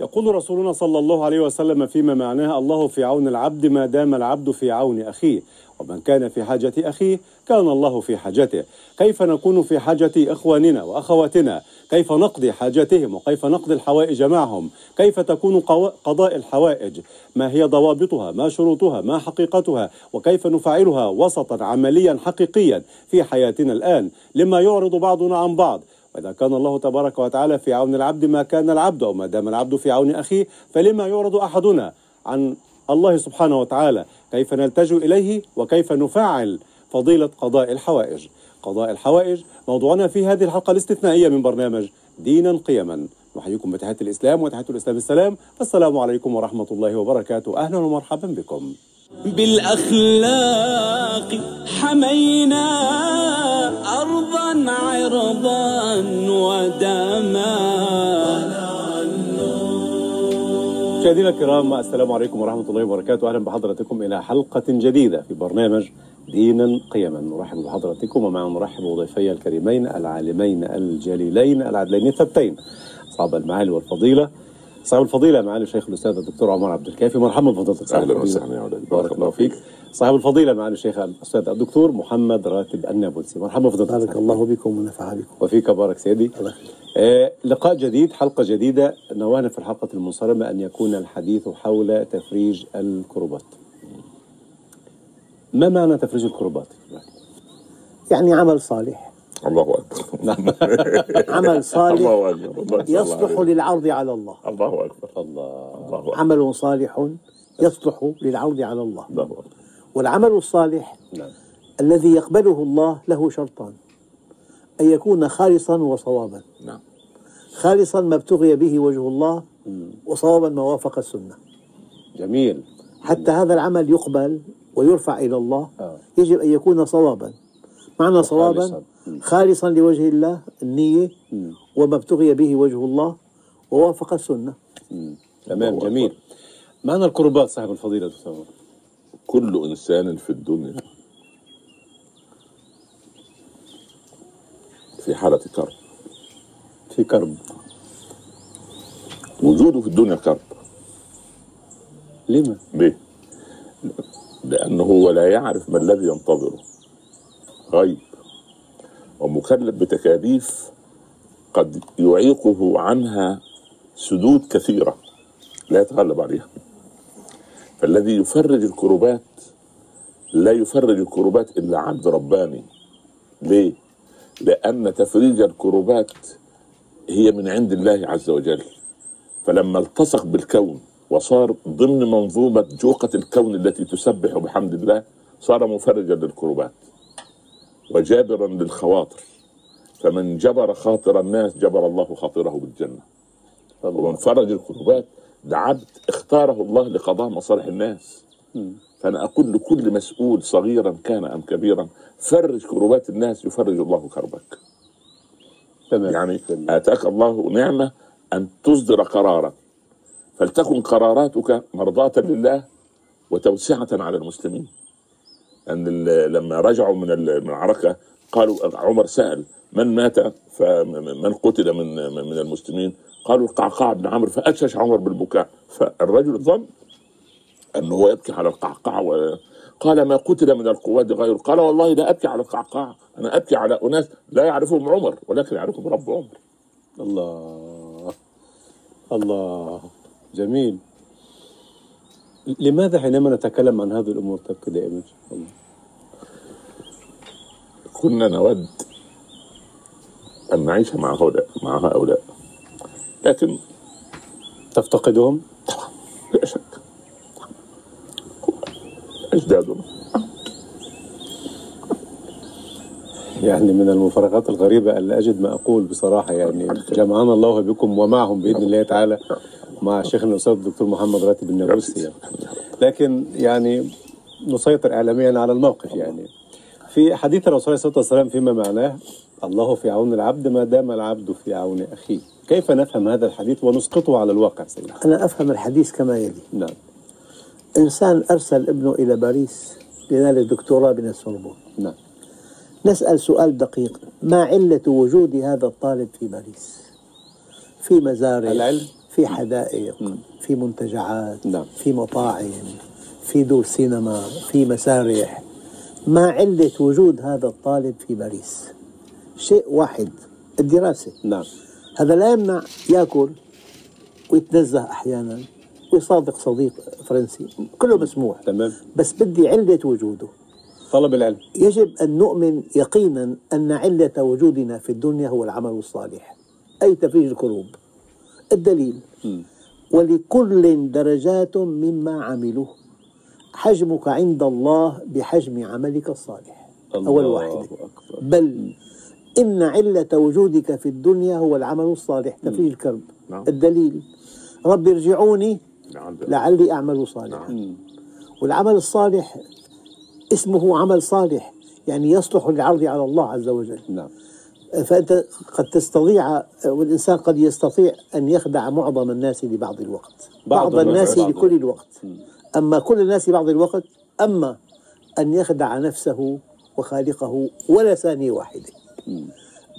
يقول رسولنا صلى الله عليه وسلم فيما معناه الله في عون العبد ما دام العبد في عون أخيه. ومن كان في حاجة أخيه كان الله في حاجته. كيف نكون في حاجة إخواننا وأخواتنا؟ كيف نقضي حاجاتهم وكيف نقضي الحوائج معهم؟ كيف تكون قضاء الحوائج؟ ما هي ضوابطها؟ ما شروطها؟ ما حقيقتها؟ وكيف نفعلها وسطا عمليا حقيقيا في حياتنا الآن؟ لما يعرض بعضنا عن بعض. وإذا كان الله تبارك وتعالى في عون العبد ما كان العبد أو ما دام العبد في عون أخيه فلما يعرض أحدنا عن الله سبحانه وتعالى كيف نلتجئ إليه وكيف نفعل فضيلة قضاء الحوائج. قضاء الحوائج موضوعنا في هذه الحلقة الاستثنائية من برنامج دينا قيما. نحييكم بتحية الإسلام وتحية الإسلام السلام. السلام عليكم ورحمة الله وبركاته. أهلا ومرحبا بكم. بالأخلاق حمينا أرضا عرضا ودما. مشاهدينا الكرام السلام عليكم ورحمة الله وبركاته. أهلا بحضراتكم إلى حلقة جديدة في برنامج دينا قيما. نرحب بحضراتكم ومع نرحب بضيفي الكريمين العالمين الجليلين العدلين الثبتين أصحاب المعالي والفضيلة. صاحب الفضيلة معالي الشيخ الأستاذ الدكتور عمر عبد الكافي. مرحبا بفضيلتك صاحب الفضيلة. وسهلا يا ولد. بارك الله فيك. صاحب الفضيلة معالي الشيخ الأستاذ الدكتور محمد راتب النابلسي. مرحبا بفضيلتك بارك الله بكم ونفع بكم. وفيك بارك سيدي. الله يخليك. آه لقاء جديد حلقة جديدة. نوانا في الحلقة المنصرمة أن يكون الحديث حول تفريج الكربات ما معنى تفريج الكربات؟ يعني عمل صالح. الله أكبر. [LAUGHS] عمل صالح الله أكبر. الله يجزاه الله يصلح. للعرض على الله. الله أكبر. الله. الله أكبر. عمل صالح يصلح للعرض على الله. الله أكبر. والعمل الصالح نعم. الذي يقبله الله له شرطان أن يكون خالصا وصوابا. نعم. خالصا ما ابتغي به وجه الله وصوابا ما وافق السنة. جميل. حتى هذا العمل يقبل ويرفع إلى الله آه. يجب أن يكون صوابا. معنى صوابا. خالصا لوجه الله النية مم. وما ابتغي به وجه الله ووافق السنة. مم. تمام جميل. معنى الكربات صاحب الفضيلة دكتور؟ كل إنسان في الدنيا. في حالة كرب. في كرب. وجوده في الدنيا كرب. لما؟ ليه؟ لأنه هو لا يعرف ما الذي ينتظره. غيب. ومكلف بتكاليف قد يعيقه عنها سدود كثيرة. لا يتغلب عليها. فالذي يفرج الكروبات لا يفرج الكروبات إلا عبد رباني. ليه؟ لأن تفريج الكروبات هي من عند الله عز وجل. فلما التصق بالكون وصار ضمن منظومة جوقة الكون التي تسبح بحمد الله صار مفرجا للكروبات وجابرا للخواطر. فمن جبر خاطر الناس جبر الله خاطره بالجنة. ومن فرج الكروبات ده عبد اختاره الله لقضاء مصالح الناس. فأنا أقول لكل مسؤول صغيرا كان أم كبيرا فرج كروبات الناس يفرج الله كربك. تمام. يعني آتاك الله نعمة أن تصدر قرارا. فلتكن قراراتك مرضاة لله وتوسعة على المسلمين. أن لما رجعوا من ال- من المعركة قالوا عمر سأل من مات؟ فمن قتل من من المسلمين؟ قالوا القعقاع بن عمرو فأشش عمر بالبكاء. فالرجل ظن أنه هو يبكي على القعقاع و... قال ما قتل من القوات غيره؟ قال والله لا أبكي على القعقاع أنا أبكي على أناس لا يعرفهم عمر ولكن يعرفهم رب عمر. الله الله جميل. لماذا حينما نتكلم عن هذه الأمور تبكي دائما؟ الله. كنا نود أن نعيش مع هؤلاء مع هؤلاء. لكن تفتقدهم؟ لا شك. أجدادنا. يعني من المفارقات الغريبة ألا أجد ما أقول بصراحة. يعني جمعنا الله بكم ومعهم بإذن الله تعالى مع شيخنا الأستاذ الدكتور محمد راتب النابلسي. يعني. لكن يعني نسيطر إعلاميا على الموقف يعني. في حديث الرسول عليه الصلاة والسلام فيما معناه؟ الله في عون العبد ما دام العبد في عون أخيه. كيف نفهم هذا الحديث ونسقطه على الواقع سيدي أنا أفهم الحديث كما يلي. نعم. إنسان أرسل ابنه إلى باريس لينال الدكتوراه من السوربون. نعم. نسأل سؤال دقيق. ما علة وجود هذا الطالب في باريس؟ في مزارع العلم؟ في حدائق في منتجعات نعم. في مطاعم في دور سينما في مسارح. ما علة وجود هذا الطالب في باريس. شيء واحد الدراسة. نعم. هذا لا يمنع يأكل ويتنزه أحيانا ويصادق صديق فرنسي كله مسموح تمام. بس بدي علة وجوده. طلب العلم. يجب أن نؤمن يقينا أن علة وجودنا في الدنيا هو العمل الصالح. أي تفريج الكروب الدليل. ولكل درجات مما عملوا حجمك عند الله بحجم عملك الصالح. أول الله واحدة أكبر. بل إن علة وجودك في الدنيا هو العمل الصالح. تفريج الكرب. نعم. الدليل. رب ارجعوني لعل- لعلي أعمل صالحا. والعمل الصالح اسمه عمل صالح يعني يصلح للعرض على الله عز وجل. نعم. فأنت قد تستطيع والإنسان قد يستطيع أن يخدع معظم الناس لبعض الوقت. بعض بعض الناس لكل الوقت. أما كل الناس بعض الوقت أما أن يخدع نفسه وخالقه ولا ثانية واحدة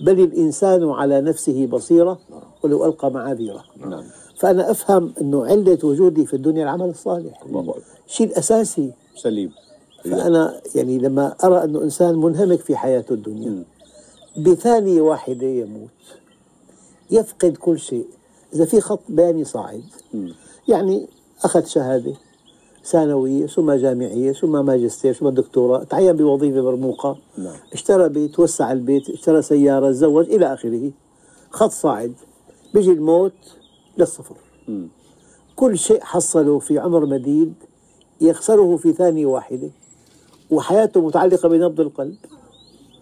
بل الإنسان على نفسه بصيرة ولو ألقى معاذيره. نعم. فأنا أفهم أنه علة وجودي في الدنيا العمل الصالح. شيء الأساسي. سليم. فأنا يعني لما أرى أنه إنسان منهمك في حياته الدنيا بثانية واحدة يموت يفقد كل شيء. إذا في خط بياني صاعد يعني أخذ شهادة ثانوية ثم جامعية ثم ماجستير ثم دكتوراه. تعين بوظيفة مرموقة نعم. اشترى بيت وسع البيت اشترى سيارة تزوج إلى آخره. خط صاعد. بيجي الموت للصفر. كل شيء حصله في عمر مديد يخسره في ثانية واحدة وحياته متعلقة بنبض القلب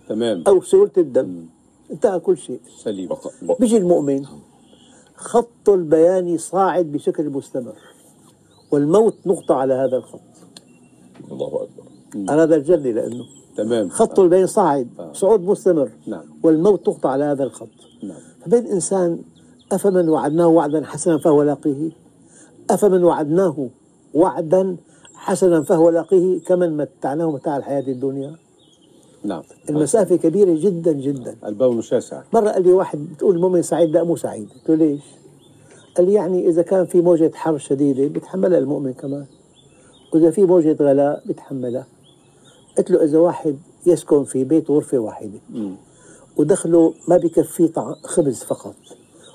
تمام. أو سيولة الدم. انتهى كل شيء. سليم. بيجي المؤمن. خط البياني صاعد بشكل مستمر. والموت نقطة على هذا الخط. الله أكبر. أراد الجنة لأنه تمام. خط البيان صاعد صعود مستمر. نعم. والموت نقطة على هذا الخط. نعم. فبين إنسان أفمن وعدناه وعدا حسنا فهو لاقيه أفمن وعدناه وعدا حسنا فهو لاقيه كمن متعناه متاع الحياة الدنيا. نعم. المسافة كبيرة جدا جدا. البون شاسع مرة قال لي واحد بتقول المؤمن سعيد؟ لا مو سعيد. قلت له ليش؟ قال يعني إذا كان في موجة حر شديدة بيتحملها المؤمن كمان؟ وإذا في موجة غلاء بيتحملها. قلت له إذا واحد يسكن في بيت غرفة واحدة. ودخله ما بكفيه طع- خبز فقط.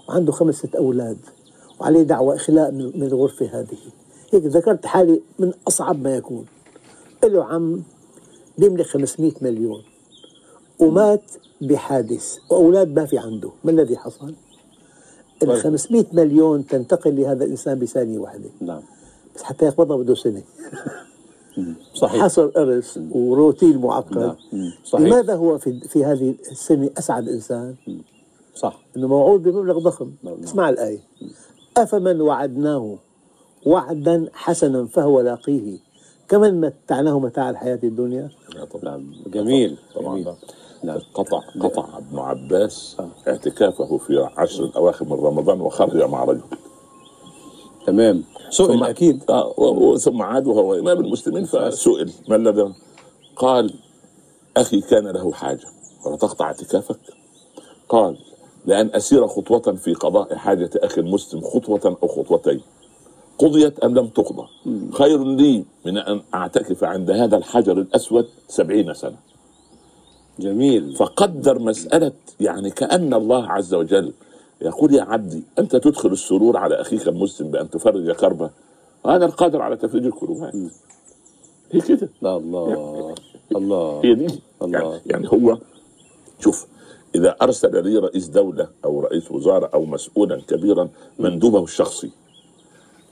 وعنده خمسة أولاد. وعليه دعوة إخلاء من الغرفة هذه. هيك ذكرت حالي من أصعب ما يكون. له عم بيملك 500 مليون. ومات بحادث. وأولاد ما في عنده. ما الذي حصل؟ ال 500 مليون تنتقل لهذا الإنسان بثانية واحدة. نعم. بس حتى يقبضها بده سنة. [LAUGHS] صحيح. حصر إرث وروتين معقد. نعم. صحيح. لماذا هو في في هذه السنة أسعد إنسان؟ صح. إنه موعود بمبلغ ضخم. نعم. اسمع الآية. أفمن وعدناه وعدا حسنا فهو لاقيه. كمن متعناه متاع الحياة الدنيا؟ نعم جميل طبعا. جميل. نعم قطع قطع. ابن عباس اعتكافه في عشر الأواخر من رمضان وخرج مع رجل. تمام. سئل أكيد. آه، ثم عاد وهو إمام المسلمين فسئل ما الذي قال أخي كان له حاجة قال تقطع اعتكافك؟ قال لأن أسير خطوة في قضاء حاجة أخي المسلم خطوة أو خطوتين. قضيت أم لم تقضى. خير لي من أن أعتكف عند هذا الحجر الأسود سبعين سنة. جميل. فقدر مسألة يعني كأن الله عز وجل يقول يا عبدي أنت تدخل السرور على أخيك المسلم بأن تفرج كربه. أنا القادر على تفريج الكروبات هي كده. لا الله الله هي دي. الله. يعني, يعني هو شوف إذا أرسل لي رئيس دولة أو رئيس وزارة أو مسؤولا كبيرا مندوبه الشخصي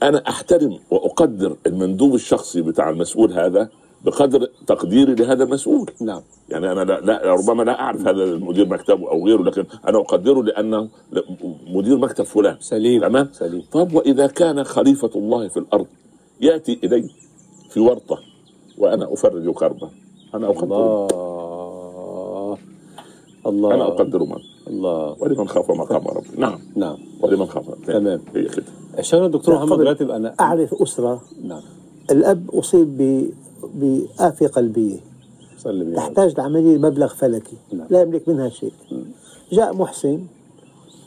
أنا أحترم وأقدر المندوب الشخصي بتاع المسؤول هذا بقدر تقديري لهذا المسؤول نعم. يعني أنا لا, لا ربما لا أعرف هذا المدير مكتبه أو غيره لكن أنا أقدره لأنه مدير مكتب فلان. سليم تمام؟ سليم. طب وإذا كان خليفة الله في الأرض يأتي إلي في ورطة وأنا أفرج كربة. أنا أقدره. الله. الله. أنا أقدر من؟ الله. ولمن خاف مقام ربه نعم. نعم. ولمن خاف. تمام. هي كده شغل الدكتور محمد راتب أنا أعرف أسرة. نعم. الأب أصيب ب بآفة قلبية يا رب. تحتاج لعملية مبلغ فلكي. نعم. لا يملك منها شيء. جاء محسن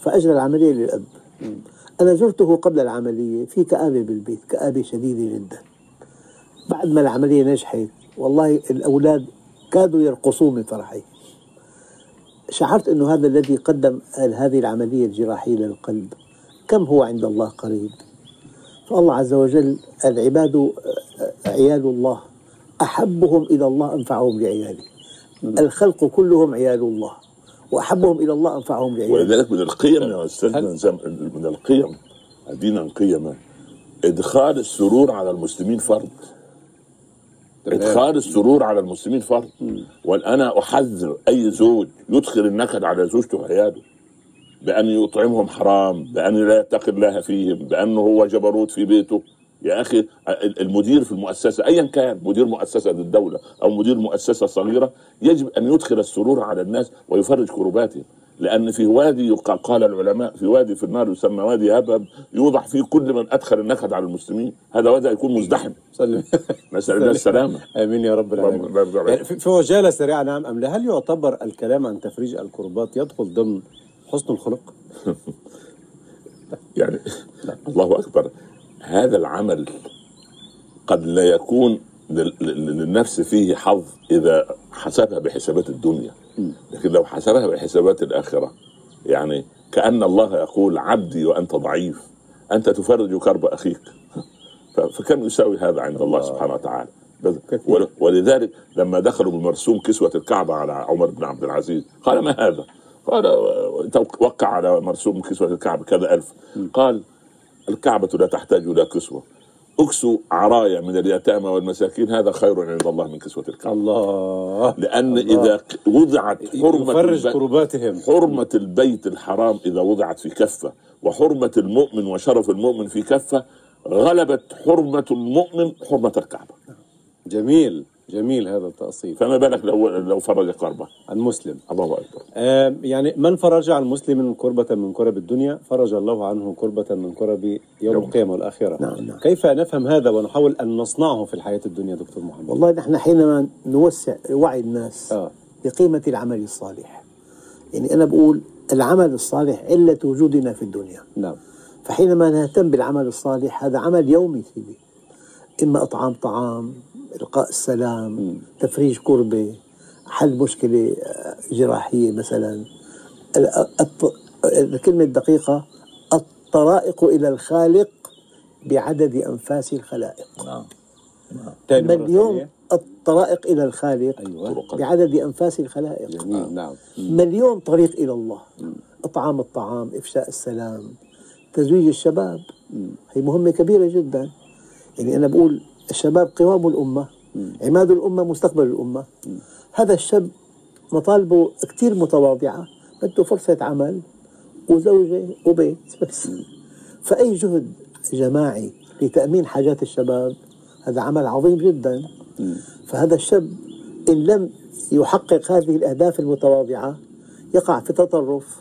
فأجرى العملية للأب. أنا زرته قبل العملية في كآبة بالبيت كآبة شديدة جدا. بعد ما العملية نجحت والله الأولاد كادوا يرقصون من فرحي. شعرت أنه هذا الذي قدم هذه العملية الجراحية للقلب. كم هو عند الله قريب؟ فالله عز وجل العباد عيال الله. أحبهم إلى الله أنفعهم لعياله الخلق كلهم عيال الله. وأحبهم إلى الله أنفعهم لعياله ولذلك من القيم يا أستاذ زم- من القيم. دينا قيما إدخال السرور على المسلمين فرض. إدخال السرور على المسلمين فرض. وأنا أحذر أي زوج يدخل النكد على زوجته وعياله بأن يطعمهم حرام بأن لا يتقي الله فيهم بأنه هو جبروت في بيته. يا أخي المدير في المؤسسة ايا كان مدير مؤسسة للدولة أو مدير مؤسسة صغيرة يجب أن يدخل السرور على الناس ويفرج كرباتهم. لأن في وادي قال العلماء في وادي في النار يسمى وادي هبهب يوضع فيه كل من أدخل النكد على المسلمين. هذا وادي يكون مزدحم. نسال الله السلامه آمين يا رب العالمين. يعني في في وجاله سريعة نعم أم لا؟ هل يعتبر الكلام عن تفريج الكربات يدخل ضمن حسن الخلق؟ [LAUGHS] يعني الله أكبر. هذا العمل قد لا يكون لل- لل- للنفس فيه حظ إذا حسبها بحسابات الدنيا. لكن لو حسبها بحسابات الآخرة يعني كأن الله يقول عبدي وأنت ضعيف أنت تفرج كرب أخيك. فكم يساوي هذا عند الله سبحانه وتعالى؟ ولذلك لما دخلوا بمرسوم كسوة الكعبة على عمر بن عبد العزيز قال ما هذا؟ قال وقع على مرسوم كسوة الكعبة كذا ألف. قال الكعبة لا تحتاج إلى كسوة. اكسوا عرايا من اليتامى والمساكين هذا خير عند الله من كسوة الكعبة. الله. لأن الله. إذا وضعت حرمة يفرج كرباتهم. حرمة البيت الحرام إذا وضعت في كفة وحرمة المؤمن وشرف المؤمن في كفة غلبت حرمة المؤمن حرمة الكعبة. جميل. جميل هذا التأصيل. فما بالك لو لو فرج كربة. المسلم. الله أكبر. آه، يعني من فرج عن مسلم كربة من كرب الدنيا فرج الله عنه كربة من كرب يوم يوم. القيامة والآخرة. نعم، نعم. كيف نفهم هذا ونحاول أن نصنعه في الحياة الدنيا دكتور محمد؟ والله نحن حينما نوسع وعي الناس آه. بقيمة العمل الصالح. يعني أنا بقول العمل الصالح علة وجودنا في الدنيا. نعم. فحينما نهتم بالعمل الصالح هذا عمل يومي سيدي. إما إطعام طعام إلقاء السلام تفريج كربة حل مشكلة آه، جراحية مثلا. الكلمة الدقيقة الطرائق إلى الخالق بعدد أنفاس الخلائق. نعم. مليون ثانية. الطرائق إلى الخالق أيوة. بعدد أنفاس الخلائق. جميل. نعم. مليون طريق إلى الله؟ إطعام الطعام إفشاء السلام تزويج الشباب. هي مهمة كبيرة جدا. يعني أنا بقول الشباب قوام الأمة عماد الأمة مستقبل الأمة. هذا الشاب مطالبه كتير متواضعة بده فرصة عمل وزوجة وبيت بس. فأي جهد جماعي لتأمين حاجات الشباب هذا عمل عظيم جدا. فهذا الشاب إن لم يحقق هذه الأهداف المتواضعة يقع في تطرف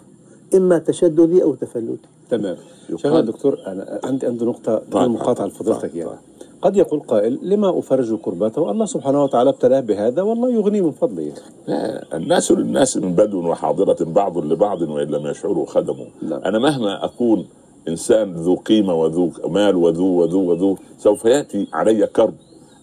إما تشددي أو تفلتي. تمام. يقال- شغل دكتور أنا عندي عندي نقطة طيب، مقاطعة طيب، لفضيلتك طيب، يعني. قد يقول قائل لما أفرج كربته؟ الله سبحانه وتعالى ابتلاه بهذا والله يغني من فضله. لا، الناس للناس من بدو وحاضرة بعض لبعض وإن لم يشعروا خدموا نعم. أنا مهما أكون إنسان ذو قيمة وذو مال وذو وذو وذو سوف يأتي علي كرب.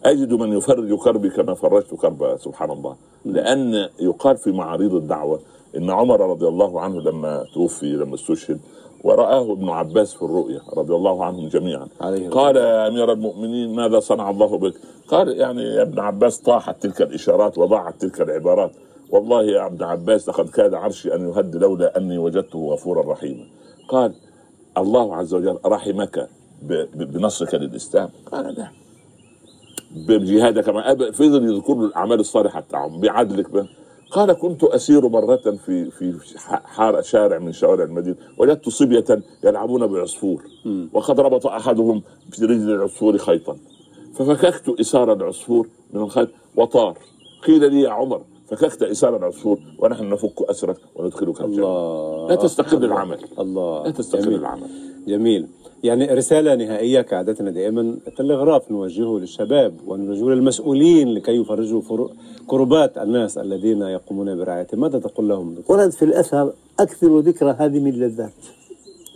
أجد من يفرج كربي كما فرجت كرب سبحان الله. لأن يقال في معارض الدعوة إن عمر رضي الله عنه لما توفي لما استشهد ورآه ابن عباس في الرؤيا رضي الله عنهم جميعا. عليه قال يا أمير المؤمنين ماذا صنع الله بك؟ قال يعني يا ابن عباس طاحت تلك الإشارات وضاعت تلك العبارات. والله يا ابن عباس لقد كاد عرشي أن يهد لولا أني وجدته غفورا رحيما. قال الله عز وجل رحمك بنصرك للإسلام. قال لا. بجهادك مع فضل يذكر له الأعمال الصالحة بتاعهم بعدلك به قال كنت أسير مرة في في ح- حار شارع من شوارع المدينة وجدت صبية يلعبون بعصفور وقد ربط أحدهم في رجل العصفور خيطا. ففككت إسار العصفور من الخيط وطار. قيل لي يا عمر فككت إسار العصفور ونحن نفك أسرك وندخلك الله. لا تستقل العمل. الله. لا تستقل. العمل. جميل. يعني رسالة نهائية كعادتنا دائما التلغراف نوجهه للشباب ونوجهه للمسؤولين لكي يفرجوا فر- كربات الناس الذين يقومون برعايتهم ماذا تقول لهم؟ دكتور؟ ورد في الأثر أكثر ذكر هادم اللذات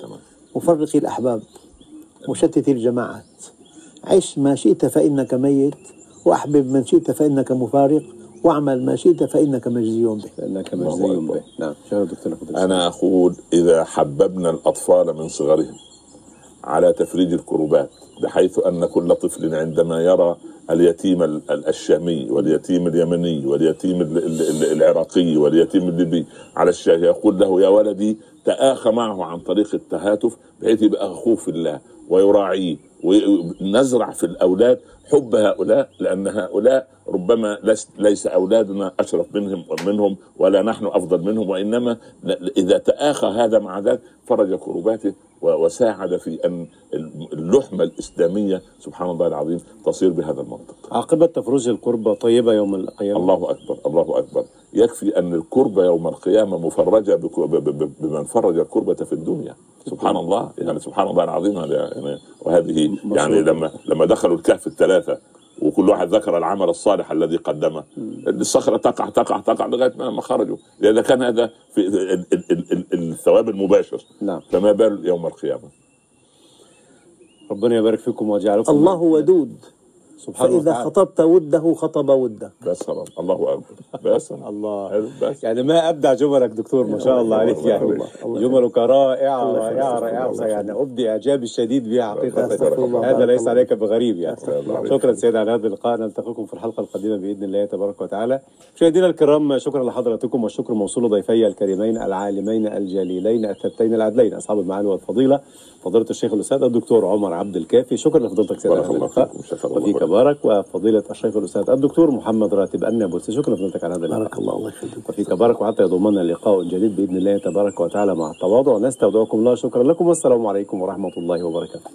تمام مفرق الأحباب مشتت الجماعات. عش ما شئت فإنك ميت وأحبب من شئت فإنك مفارق واعمل ما شئت فإنك مجزي به. الله مجزي. به. نعم. دكتور أنا أقول إذا حببنا الأطفال من صغرهم على تفريج الكروبات بحيث أن كل طفل عندما يرى اليتيم ال- ال- الشامي واليتيم اليمني واليتيم ال- ال- ال- العراقي واليتيم الليبي على الشاشة يقول له يا ولدي تآخى معه عن طريق التهاتف بحيث يبقى أخوه في الله ويراعيه. ونزرع في الأولاد حب هؤلاء لأن هؤلاء ربما ليس أولادنا أشرف منهم منهم ولا نحن أفضل منهم وإنما إذا تآخى هذا مع ذاك فرج كرباته وساعد في أن اللحمة الإسلامية سبحان الله العظيم تصير بهذا المنطق. عاقبة تفرج القربة طيبة يوم القيامة. الله أكبر الله أكبر. يكفي أن الكربة يوم ب- ب- بمن فرج الكربة في الدنيا. سبحان الله يعني سبحان الله العظيم يعني وهذه يعني لما لما دخلوا الكهف الثلاثة وكل واحد ذكر العمل الصالح الذي قدمه. الصخرة تقع تقع تقع لغاية ما ما خرجوا. لأن كان هذا في ال- ال- ال- ال- الثواب المباشر. نعم. فما بال يوم القيامة. ربنا يبارك فيكم ويجعلكم الله ودود. سبحانه فإذا وتعالى خطبت وده خطب وده. بس خلاص الله أكبر. بس الله. بس يعني ما أبدع جملك دكتور ما شاء الله عليك يعني. جملك يخليك. رائعة الله يعني أبدي إعجابي الشديد بها الله. هذا ليس. عليك بغريب يعني. شكرا سيدي على هذا اللقاء. نلتقيكم في الحلقة القادمة بإذن الله تبارك وتعالى. مشاهدينا الكرام شكرا لحضراتكم والشكر موصول ضيفي الكريمين العالمين الجليلين الثبتين العدلين أصحاب المعالي والفضيلة. فضيلة الشيخ الأستاذ الدكتور عمر عبد الكافي. شكرا لفضيلتك سيدي بارك الله اللقاء فيكم. شكرا الله وفيك لكم. بارك وفضيلة الشيخ الأستاذ الدكتور محمد راتب النابلسي. شكرا لفضيلتك على هذا اللقاء. بارك الله الله يخليك وفيك بارك وحتى يضمنا لقاء جديد بإذن الله تبارك وتعالى مع التواضع. نستودعكم الله. شكرا لكم. والسلام عليكم ورحمة الله وبركاته.